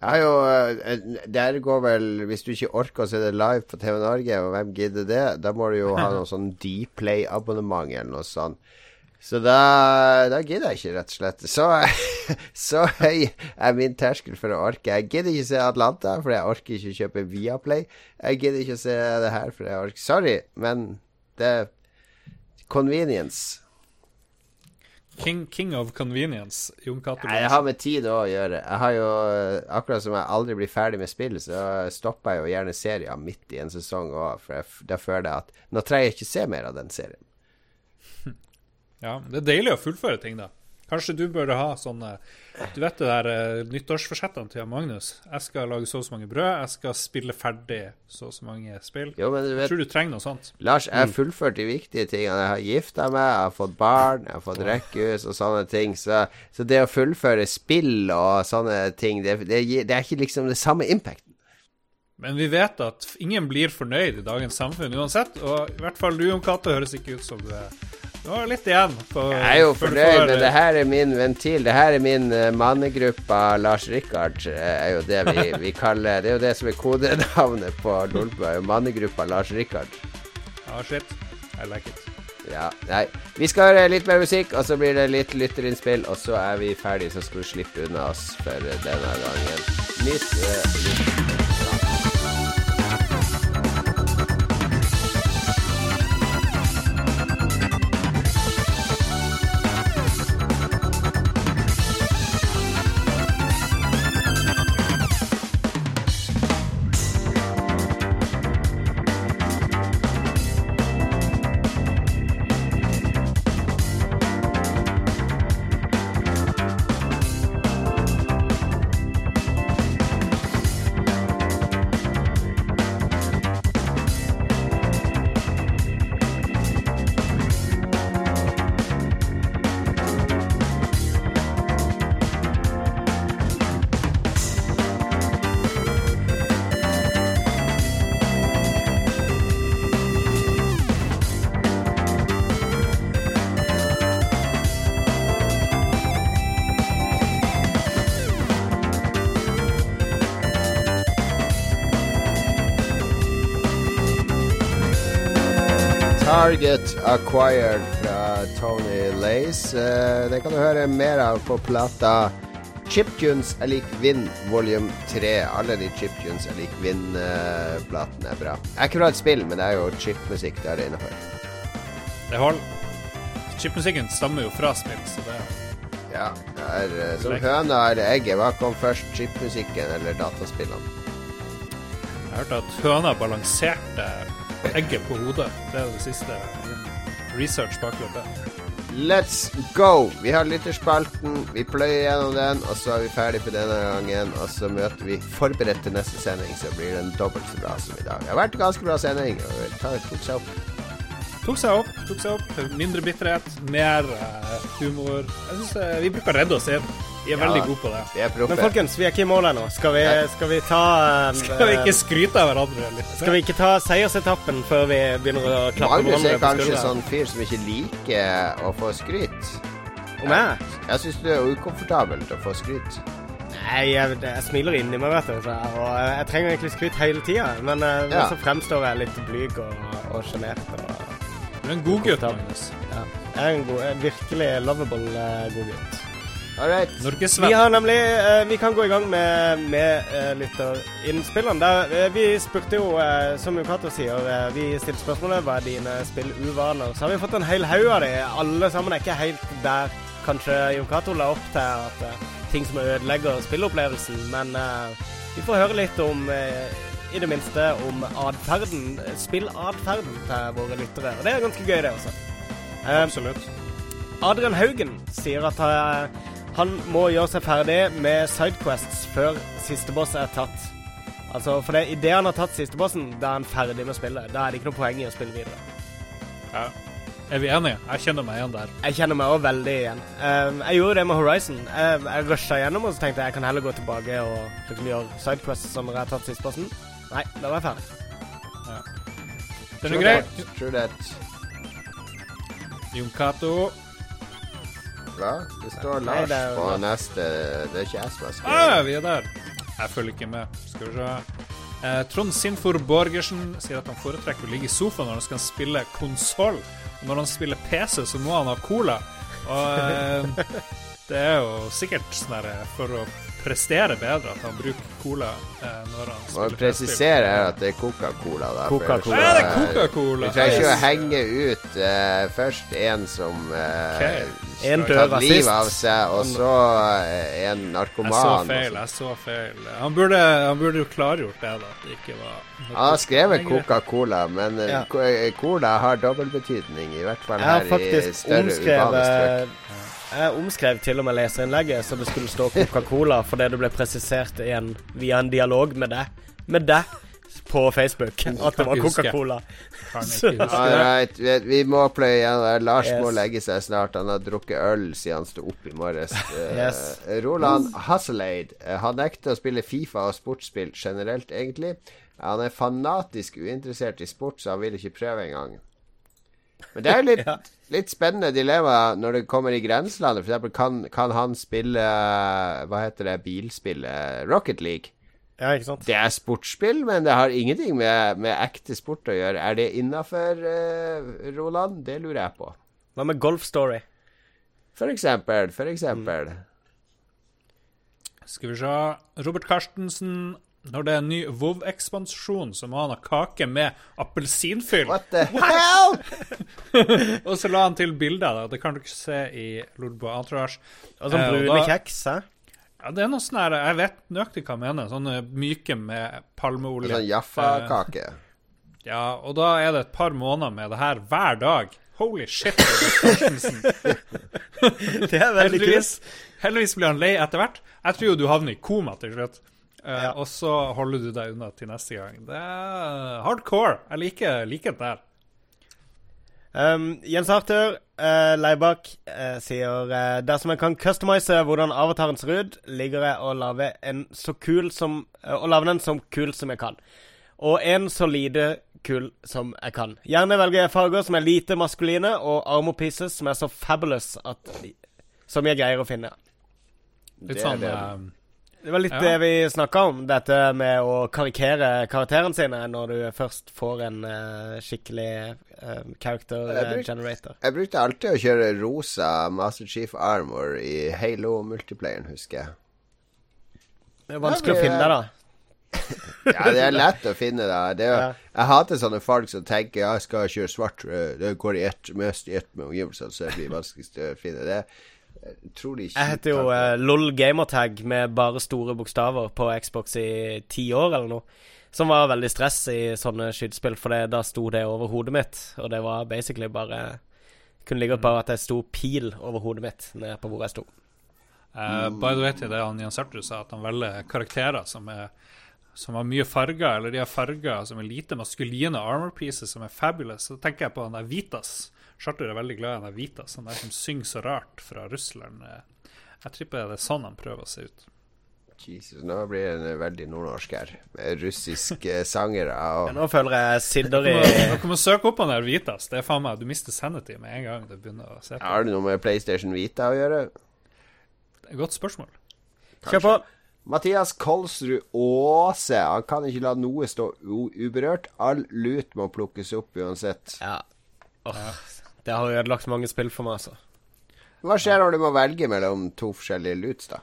Jeg har jo eh, Der går vel Hvis du ikke orker å se det live på TV Norge, og hvem gidder det, da må du jo ha noe sånn Dplay-abonnement eller noe sånt. Så da, da gidder jeg ikke, rett og slett. Så, så høy er min terskel for å orke. Jeg gidder ikke se Atlanta, for jeg orker ikke kjøpe Viaplay. Jeg gidder ikke se det her, for jeg orker Sorry, men det er convenience. King, king of convenience. Jon Cato Nei, Jeg har med tid å gjøre. Jeg har jo, Akkurat som jeg aldri blir ferdig med spill, så stopper jeg jo gjerne serien midt i en sesong òg. For jeg, da føler jeg at nå trenger jeg ikke se mer av den serien. Ja, det er deilig å fullføre ting, da. Kanskje du burde ha sånne Du vet det der uh, nyttårsforsettene til Magnus? Jeg skal lage så og så mange brød, jeg skal spille ferdig så og så mange spill. Jo, men du vet, jeg tror du trenger noe sånt. Lars, jeg har fullført de viktige tingene. Jeg har gifta meg, jeg har fått barn, jeg har fått rekkehus og sånne ting. Så, så, det å fullføre spill og sånne ting, det, det, det er ikke liksom det samme impacten. Men vi vet at ingen blir fornøyd i dagens samfunn uansett. Og i hvert fall du, Jon Cato, høres ikke ut som du er du har litt igjen. På, jeg er jo fornøyd, men det her er min ventil. Det her er min uh, mannegruppa Lars Rikard, uh, er jo det vi, vi, kaller Det er jo det som er kodenavnet på Lolbua. Mannegruppa Lars Rikard. Ja, shit. I like it. Ja, nei. Vi skal høre litt mer musikk, og så blir det litt lytterinnspill, og så er vi ferdige, så skal du slippe unna oss for denne gangen. Nytt uh, Target Acquired fra Tony Lace. Uh, det kan du høre mer av på plata Chiptunes er lik Vind volume 3. Alle de Chiptunes er lik Vind-platene uh, er bra. Det er ikke bra et spill, men det er jo chipmusikk der innafor. Det holder. Chipmusikken stammer jo fra spill, så det Ja. Det er uh, som høna eller egget. Hva kom først, chipmusikken eller dataspillene? Jeg hørte at høna balanserte egget på hodet. Det er det siste research bak det. Let's go! Vi har lytterspalten. Vi pløyer gjennom den, og så er vi ferdig for denne gangen. Og så møter vi forberedt til neste sending, så blir den dobbelt så bra som i dag. Det har vært en ganske bra sending. tok seg opp. Tok seg opp. tok seg opp Mindre bitterhet, mer uh, humor. Jeg synes uh, Vi bruker å redde oss inn. Vi er ja, veldig gode på det. Vi er proffe. Men folkens, vi er ikke i mål ennå. Skal, skal, vi ta um, Skal vi ikke skryte av hverandre litt? Skal vi ikke ta seiersetappen før vi begynner å klappe Magnus hverandre er kanskje sånn fyr som ikke liker å få skryt. Om jeg? Jeg syns det er ukomfortabelt å få skryt. Nei, jeg, jeg smiler inni meg, vet du. Og jeg trenger egentlig skryt hele tida. Men, uh, ja. så fremstår jeg litt blyg og sjenert. Du er en god gutt, Magnus. Ja. Jeg er en, god, virkelig lovable uh, god gutt. Vi har nemlig uh, Vi kan gå i gang med, med uh, lytterinnspillene. Uh, vi spurte jo, uh, som jo Cato sier, vi stilte spørsmålet hva er dine spilluvaner. Så har vi fått en hel haug av de. Alle sammen er ikke helt der kanskje Jon la opp til at ting som ødelegger spilleopplevelsen, men vi får høre litt om i det minste om atferden, spillatferden til våre lyttere. Og det er ganske gøy, det også. Absolutt. Adrian Haugen sier at han må gjøre seg ferdig med sidequests før siste boss er tatt. Altså, For det, idet han har tatt siste bossen, da er han ferdig med spillet. Da er det ikke noe poeng i å spille videre. Ja. Er vi enige? Jeg kjenner meg igjen der. Jeg kjenner meg òg veldig igjen. Um, jeg gjorde det med Horizon. Jeg, jeg rusha gjennom og så tenkte jeg jeg kan heller gå tilbake og liksom gjøre sidequests som når jeg har tatt siste bossen. Nei, da var jeg ferdig. Ja. Den er greit. True that. Jon Cato bra. Det står Lars Nei, det på neste Det er ikke jeg som har skrevet. Ah, vi er der. Jeg følger ikke med. Skal vi se. Eh, Trond Sinfor Borgersen sier at han foretrekker å ligge i sofaen når han skal spille konsoll. Når han spiller PC, så må han ha cola. Og eh, det er jo sikkert sånn her eh, for å prestere bedre at han bruker cola eh, når han Må spiller presisere her at det er Coca-Cola. da, Coca-Cola. Ja, det er eh, Coca-Cola. Vi trenger ikke å henge ut eh, først en som uh, okay. En tatt livet av seg, og så en en Jeg så feil. jeg så feil Han burde, han burde jo klargjort det, da. At det ikke var Han har skrevet. Coca-Cola, men eh, Ja. eh, cola har dobbeltbetydning, i hvert fall her i større urbane strøk. omskrevet Jeg omskrev til og med leserinnlegget så det skulle stå Coca-Cola fordi det ble presisert igjen via en dialog med deg Med deg på Facebook at det var. Coca-Cola. Right, vi, vi må pløye igjen. Lars Yes. må legge seg snart. Han har drukket øl siden han sto opp i morges. Eh, Yes. Roland Hasseleid. har han nekter å spille Fifa og sportsspill generelt, egentlig. Han er fanatisk uinteressert i sport, så han vil ikke prøve engang. Men det er jo litt, Ja. Litt spennende dilemma når det kommer i grenselandet. For eksempel, kan, kan han spille eh, Hva heter det bilspillet? Rocket League. Ja, ikke sant? Det er sportsspill, men det har ingenting med, med ekte sport å gjøre. Er det innafor, Roland? Det lurer jeg på. Hva med Golf Story? For eksempel. For eksempel. Skal vi se Robert Carstensen. Når det er en ny Vov-ekspansjon, så må han ha kake med appelsinfyll. What the hell? Og så la han til bilder. da. Det kan du ikke se i Lordbo Entourage. Og sånn Eh, brune kjeks, hæ? Ja, det er noe sånn her Jeg vet nøyaktig hva han mener. Sånne myke med palmeolje. Sånn Jaffa-kake. Ja, og da er det et par måneder med det her hver dag. Holy shit. Det er veldig kult. heldigvis blir han lei etter hvert. Jeg tror jo du havner i koma til slutt. Eh, Ja. Og så holder du deg unna til neste gang. Det er hardcore. Jeg liker, liker det der. Um, Jens Arthur uh, Leibak uh, sier uh, dersom jeg kan customize hvordan avataren ser ut, ligger jeg og lager en så kul som uh, Og lager den så kul som jeg kan. Og en så lite kul som jeg kan. Gjerne velger jeg farger som er lite maskuline, og armor pieces som er så fabulous at Som jeg greier å finne. Litt Det er sånn det. eh, var litt Ja. det vi snakka om, dette med å karikere karakterene sine når du først får en uh, skikkelig uh, character Jeg brukte, generator. Jeg brukte alltid å kjøre rosa Master Chief Armor i Halo multiplayeren, husker jeg. Det er vanskelig Ja, å finne finne, da. Ja, det er lett å finne det. det er, Ja. Jeg hater sånne folk som tenker ja, jeg skal kjøre svart. eh, Det går i ett, mest i ett med omgivelsene, så det blir vanskeligst å finne. Det utrolig Jeg heter jo uh, LOL Gamertag med bare store bokstaver på Xbox i ti år eller noe. Som var veldig stress i sånne skytespill, for det, da sto det over hodet mitt. Og det var basically bare Kunne ligget bare at det sto pil over hodet mitt nede på hvor jeg sto. Uh, By the way til det han Jens Arthur sa, at han velger karakterer som er som har mye farger, eller de har farger som er lite maskuline armor pieces som er fabulous. Så tenker jeg på han der Vitas. Charter er veldig glad i den Vitas, han der som synger så rart fra Russland. Eh, Jeg tipper det er sånn han prøver å se ut. Jesus, nå blir det veldig nordnorsk her. Med russiske sangere og Nå føler jeg silder i Dere må søke opp han der Vitas. Det er faen meg, Du mister sanity med en gang du begynner å se på. Har det noe med PlayStation Vita å gjøre? Det er et Godt spørsmål. Kjør på. Mathias Kolsrud Aase. Han kan ikke la noe stå u uberørt. All lut må plukkes opp uansett. Ja. Åh, Det har ødelagt mange spill for meg, altså. Hva skjer når du må velge mellom to forskjellige loots, da?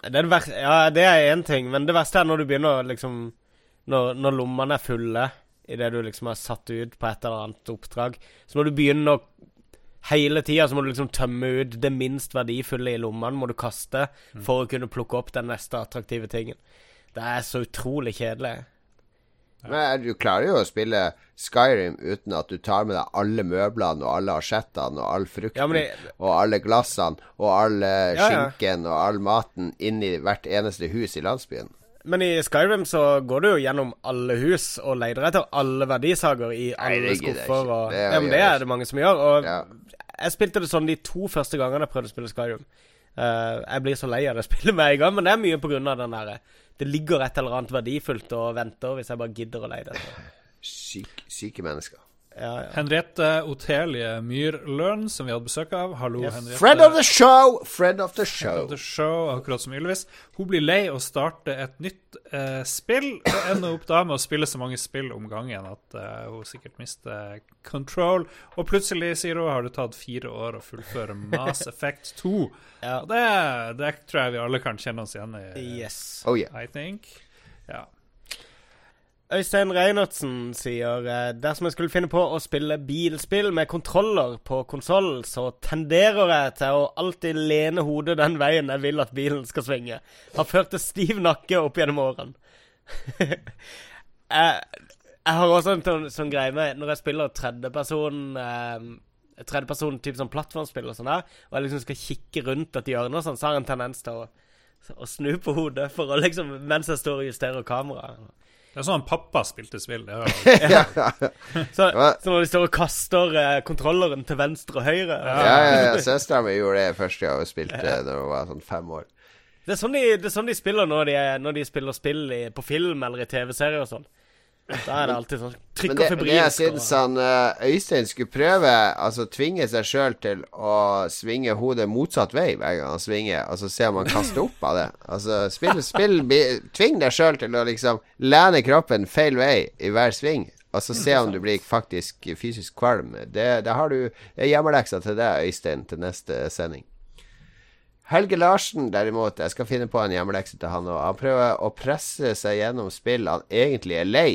Det er det verste Ja, det er én ting, men det verste er når du begynner å liksom Når, når lommene er fulle idet du liksom er satt ut på et eller annet oppdrag. Så må du begynne å Hele tida så må du liksom tømme ut det minst verdifulle i lommene, må du kaste for å kunne plukke opp den neste attraktive tingen. Det er så utrolig kjedelig. Men Du klarer jo å spille Skyrim uten at du tar med deg alle møblene og alle asjettene og all frukten Ja, det- og alle glassene og all eh, Ja, skinken og all maten inn i hvert eneste hus i landsbyen. Men i Skyrim så går du jo gjennom alle hus og leter etter alle verdisaker i alle det skuffer. Og, Det ja, men det er det mange som gjør. Og Ja. jeg spilte det sånn de to første gangene jeg prøvde å spille Skyrim. Uh, jeg blir så lei av det spillet med en gang, men det er mye av den derre Det ligger et eller annet verdifullt og venter hvis jeg bare gidder å leie det. Syke, syke mennesker. Ja, ja. Henriette Otelie Myrløn, som vi hadde besøk av. Hallo, yeah. Henriette. Friend of the show! Friend of the Friend of the show, akkurat som Ylvis. Hun blir lei å starte et nytt eh, spill, og ender opp da med å spille så mange spill om gangen at eh, hun sikkert mister control. Og plutselig, sier hun, har det tatt fire år å fullføre Mass Effect 2. Ja. Og det, det tror jeg vi alle kan kjenne oss igjen i, Yes. Oh yeah. I think. Ja. Øystein Reinertsen sier eh, dersom jeg skulle finne på å spille bilspill med kontroller på konsollen, så tenderer jeg til å alltid lene hodet den veien jeg vil at bilen skal svinge. Har ført til stiv nakke opp gjennom årene. jeg, jeg har også en sånn, sånn greie med når jeg spiller tredjeperson eh, Tredjeperson type sånn plattformspill og sånn der, og jeg liksom skal kikke rundt et hjørne og sånn, så har jeg en tendens til å, å snu på hodet for å liksom mens jeg står og justerer kameraet. Det er sånn pappa spilte spill. Det er, jo- Så, så når de står og kaster eh, kontrolleren til venstre og høyre Ja, ja, ja. Søstera mi gjorde det første gang hun spilte da hun var sånn fem år. det, er sånn de, det er sånn de spiller når de, når de spiller spill i, på film eller i TV-serier og sånn. Da er alltid sånn trykk og febrilsk. men det jeg syns han eh, Øystein skulle prøve, altså tvinge seg sjøl til å svinge hodet motsatt vei hver gang han svinger, og så se om han kaster opp av det. Altså, spill, spill Tving deg sjøl til å liksom lene kroppen feil vei i hver sving. Og så se om du blir faktisk fysisk kvalm. Det, det har du hjemmeleksa til deg, Øystein, til neste sending. Helge Larsen, derimot, jeg skal finne på en hjemmelekse til han òg. Han prøver å presse seg gjennom spill han egentlig er lei,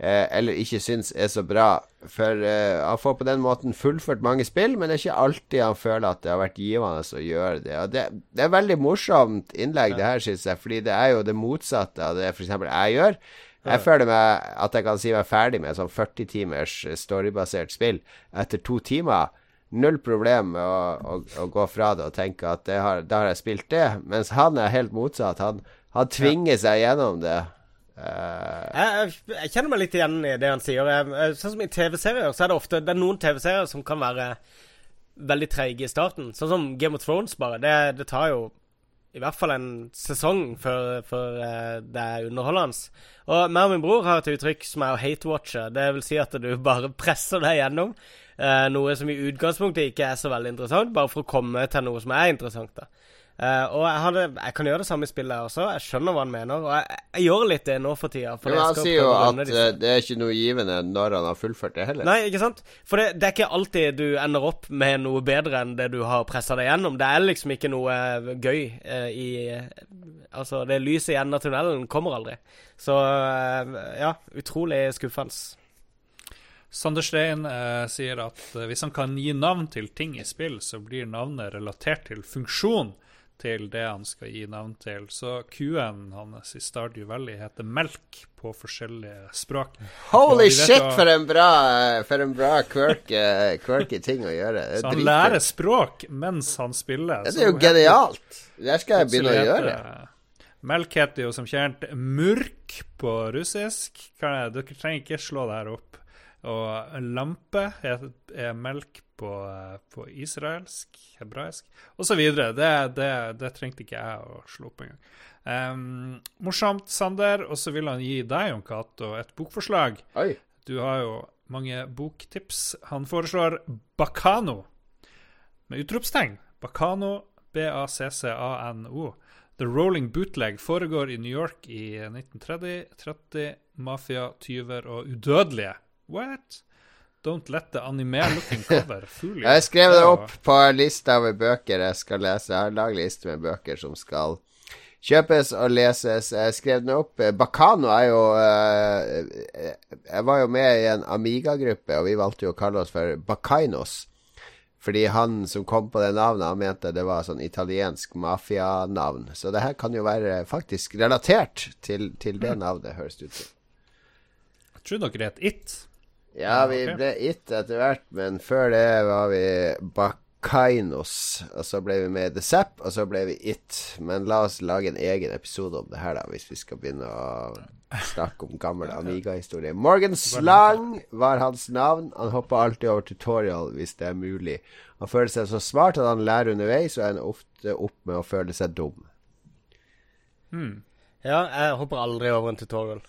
eh, eller ikke syns er så bra. For eh, han får på den måten fullført mange spill, men det er ikke alltid han føler at det har vært givende å gjøre det. Og det, det er veldig morsomt innlegg, det her, syns jeg, fordi det er jo det motsatte av det f.eks. jeg gjør. Jeg føler meg at jeg kan si meg ferdig med sånn 40 timers storybasert spill etter to timer. Null problem med å, å, å gå fra det og tenke at det har, da har jeg spilt det. Mens han er helt motsatt. Han, han tvinger seg gjennom det. Eh, jeg, jeg, kjenner meg litt igjen i det han sier. Jeg- sånn som i TV-serier, så er det ofte Det er noen TV-serier som kan være veldig treige i starten. Sånn som Game of Thrones, bare. Det, det tar jo i hvert fall en sesong før, før eh, det er underholdende. Og meg og min bror har et uttrykk som er å hate-watche. Det vil si at du bare presser deg gjennom uh, noe som i utgangspunktet ikke er så veldig interessant, bare for å komme til noe som er interessant. da. Eh, og jeg, hadde, jeg kan gjøre det samme i spillet også. Jeg skjønner hva han mener. Og jeg, jeg gjør litt det nå for tida. For men jeg han sier jo at eh, disse. det er ikke noe givende når han har fullført det heller. Nei, ikke sant? For det, det er ikke alltid du ender opp med noe bedre enn det du har pressa deg gjennom. Det er liksom ikke noe eh, gøy uh, i Altså, det lyset i enden av tunnelen kommer aldri. Så uh, ja, utrolig skuffende. Sander Stein eh, sier at hvis han kan gi navn til ting i spill, så blir navnet relatert til funksjon til det han skal gi navn til. Så Q-en hans i Stardew Valley heter melk på forskjellige språk. Holy shit, for en bra, for en bra quirky, quirky ting å gjøre. Så han lærer språk mens han spiller. Det er jo genialt. Det skal jeg begynne å gjøre. Melk heter jo som kjent murk på russisk. Dere trenger ikke slå det her opp. Og lampe er, er melk på, på israelsk, hebraisk osv. Det, det, det trengte ikke jeg å slå opp engang. Um, morsomt, Sander. Og så vil han gi deg, Jon Cato, et bokforslag. Oi. Du har jo mange boktips. Han foreslår Bakano, med utropstegn. Bakano, B-A-C-C-A-N-O. The Rolling Bootleg foregår i New York i 1930. 30 mafia, tyver og udødelige. What? Don't let the anime-looking cover fool you. Jeg skrev det er opp på lista med bøker jeg skal lese. Jeg har lagd liste med bøker som skal kjøpes og leses. Jeg skrev den opp. Bakano er jo uh, Jeg var jo med i en Amiga-gruppe, og vi valgte jo å kalle oss for Bakainos. Fordi han som kom på det navnet, han mente det var sånn italiensk mafianavn. Så det her kan jo være faktisk relatert til, til det navnet, høres det ut som. Jeg tror dere het It. Ja, vi ble it etter hvert, men før det var vi Bakainos. Og så ble vi med The Zapp, og så ble vi It. Men la oss lage en egen episode om det her, da, hvis vi skal begynne å snakke om gammel Amiga-historie. Morgan Slang var hans navn. Han hopper alltid over tutorial hvis det er mulig. Han føler seg så smart at han lærer underveis, og ender ofte opp med å føle seg dum. Ja, jeg hopper aldri over en tutorial.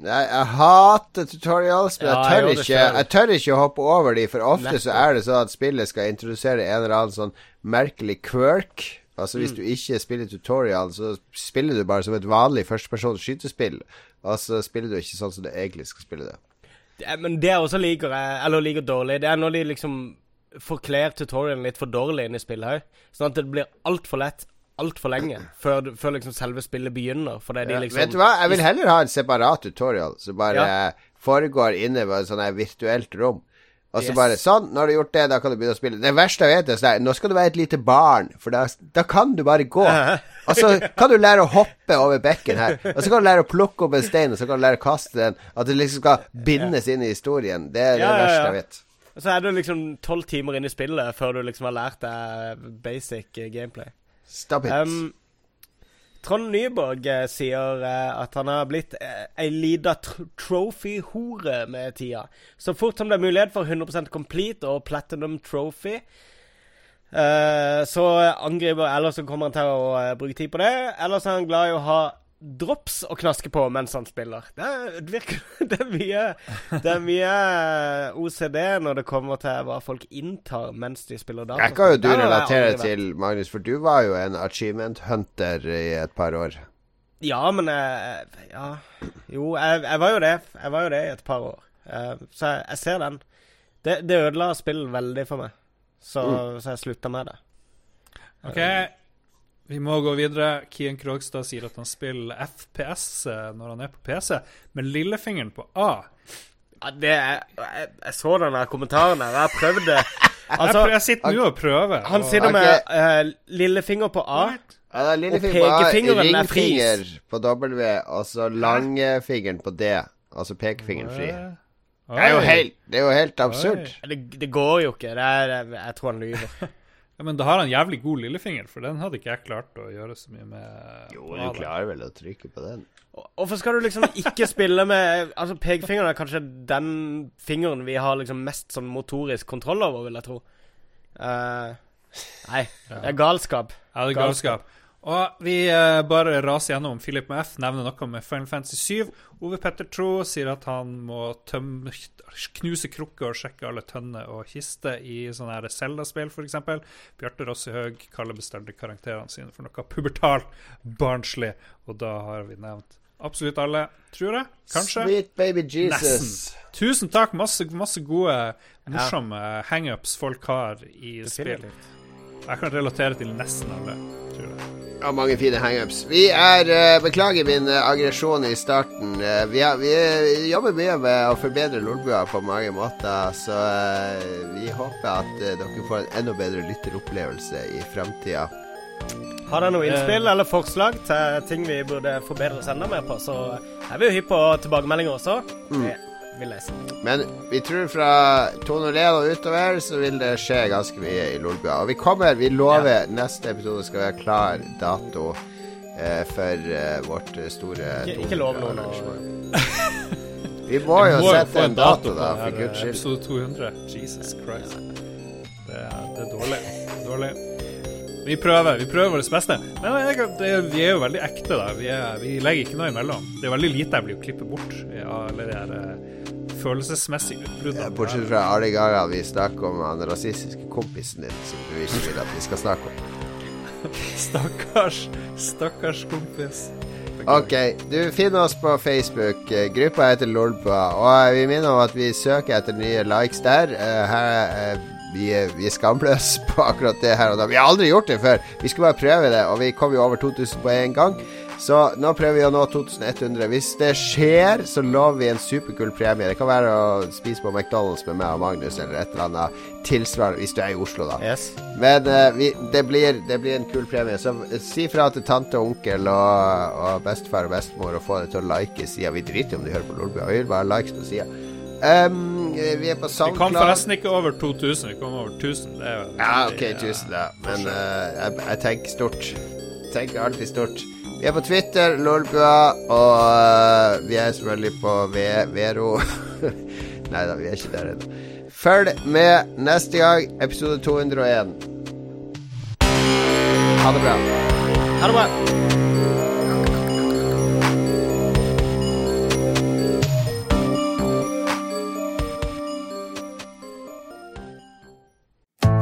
Jeg, jeg hater tutorials, men Ja, jeg, tør ikke, jeg tør ikke å hoppe over de, for ofte så er det sånn at spillet skal introdusere en eller annen sånn merkelig quirk. Altså Mm. Hvis du ikke spiller tutorial, så spiller du bare som et vanlig førstepersons skytespill. Og så spiller du ikke sånn som du egentlig skal spille det. Det Men det jeg også liker, eller liker dårlig, det er når de liksom forkler tutorialen litt for dårlig inn i spillet òg. Sånn at det blir altfor lett altfor lenge før, før liksom selve spillet begynner. Fordi de liksom Vet du hva, jeg vil heller ha en separat tutorial som bare foregår inne på et her virtuelt rom. Og så Yes. bare Sånn, du har gjort det, da kan du begynne å spille. Det verste jeg vet, er sånn Nå skal du være et lite barn, for da, da kan du bare gå. Og så kan du lære å hoppe over bekken her. Og så kan du lære å plukke opp en stein, og så kan du lære å kaste den. At det liksom skal bindes inn i historien. Det er det Ja, ja, verste jeg vet. Og Så er du liksom tolv timer inn i spillet før du liksom har lært deg basic gameplay. Stop it. Um, Trond Nyborg eh, sier eh, at han har blitt eh, ei lita tr trophy-hore med tida. Så fort som det er mulighet for 100% complete og platinum trophy, eh, så angriper Eller så kommer han til å eh, bruke tid på det. Eller så er han glad i å ha drops å knaske på mens han spiller. Det, er, virker Det er mye Det er mye eh, OCD når det kommer til hva folk inntar mens de spiller data. Jeg kan jo du relatere til, Magnus, for du var jo en achievement hunter i et par år. Ja, men jeg, Ja. Jo, jeg, jeg var jo det. Jeg var jo det i et par år. Eh, så jeg, jeg ser den. Det, det ødela spillet veldig for meg. Så, så jeg slutta med det. OK, vi må gå videre. Kian Krogstad sier at han spiller FPS eh, når han er på PC, med lillefingeren på A. Ja, det er, jeg, jeg så den der kommentaren der. Jeg har prøvd det. Altså, jeg sitter nå og prøver. han sitter med uh, lillefinger på A. Ja, da, lillefinger Og pekefingeren er ringfinger på W, og så langfingeren på D. Altså pekefingeren fri. Det er jo helt, det er jo helt absurd. Det, det går jo ikke. Det er, jeg tror han lyver. Ja, men da har han jævlig god lillefinger, for den hadde ikke jeg klart å gjøre så mye med. Jo, du klarer vel å trykke på den. Hvorfor skal du liksom ikke spille med Altså, pekefingeren er kanskje den fingeren vi har liksom mest sånn motorisk kontroll over, vil jeg tro. Uh, nei, det er galskap. Ja, det er galskap. Og vi eh, bare raser gjennom. Philip med F nevner noe med Final Fantasy 7. Ove Petter Tro sier at han må tømme, knuse krukker og sjekke alle tønner og kister i sånne her Zelda-spill, f.eks. Bjarte Rossehaug kaller bestandig karakterene sine for noe pubertalt barnslig, og da har vi nevnt absolutt alle, tror jeg. Kanskje. Sweet baby Jesus. Nesten. Tusen takk. Masse, masse gode, morsomme hangups folk har i spill. Jeg kan relatere til nesten alle, tror jeg. Ja, mange fine hangups. Vi er uh, Beklager min uh, aggresjon i starten. Uh, vi, er, vi jobber mye med å forbedre Lolbua på mange måter, så vi håper at dere får en enda bedre lytteropplevelse i framtida. Har dere noe innspill eller forslag til ting vi burde forbedre oss enda mer på, så er vi jo hypp på tilbakemeldinger også. Det vil jeg si. Men vi tror fra 201 og utover så vil det skje ganske mye i Lolbua. Og vi kommer, vi lover neste episode skal være klar dato eh, for eh, vårt eh, store Ikke, ikke lov noe nå. Vi må jo Må sette en dato, dato da, for guds skyld. Episode 200. Jesus Christ. Det er, det er dårlig. Dårlig. Vi prøver vi prøver vårt beste. Men jeg, det, vi er jo veldig ekte, da. Vi, er, vi legger ikke noe imellom. Det er veldig lite jeg blir klippet bort av alle de her eh, utbrudd. Ja, Bortsett fra alle ganger vi snakker om han rasistiske kompisen din som du ikke vil at vi skal snakke om. Stakkars, stakkars kompis. Ok, du finner oss på Facebook. Gruppa heter Lolpa. Og vi minner om at vi søker etter nye likes der. Eh, Her, eh, vi, er, vi er skamløse på akkurat det her og da. Vi har aldri gjort det før. Vi skulle bare prøve det, og vi kom jo over 2000 på én gang. Så nå prøver vi å nå 2100. Hvis det skjer, så lover vi en superkul premie. Det kan være å spise på McDonald's med meg og Magnus, eller et eller annet tilsvarende, hvis du er i Oslo, da. Yes. Men uh, vi, det, blir, det blir en kul premie. Så si fra til tante og onkel og, og bestefar og bestemor og få det til å like sida. Vi driter i om de hører på Lolbua. Vi vil bare ha likes på sida. Um, vi er på Vi kom forresten ikke over 2000, vi kom over 1000. Det er jo Ja, ok, veldig, eh, tusen, da. Men uh, jeg, jeg tenker stort. Tenker alltid stort. Vi er på Twitter, Lolbua, og eh, vi er selvfølgelig på v Vero. Nei da, vi er ikke der ennå. Følg med neste gang, episode 201. Ha det bra. Ha det bra.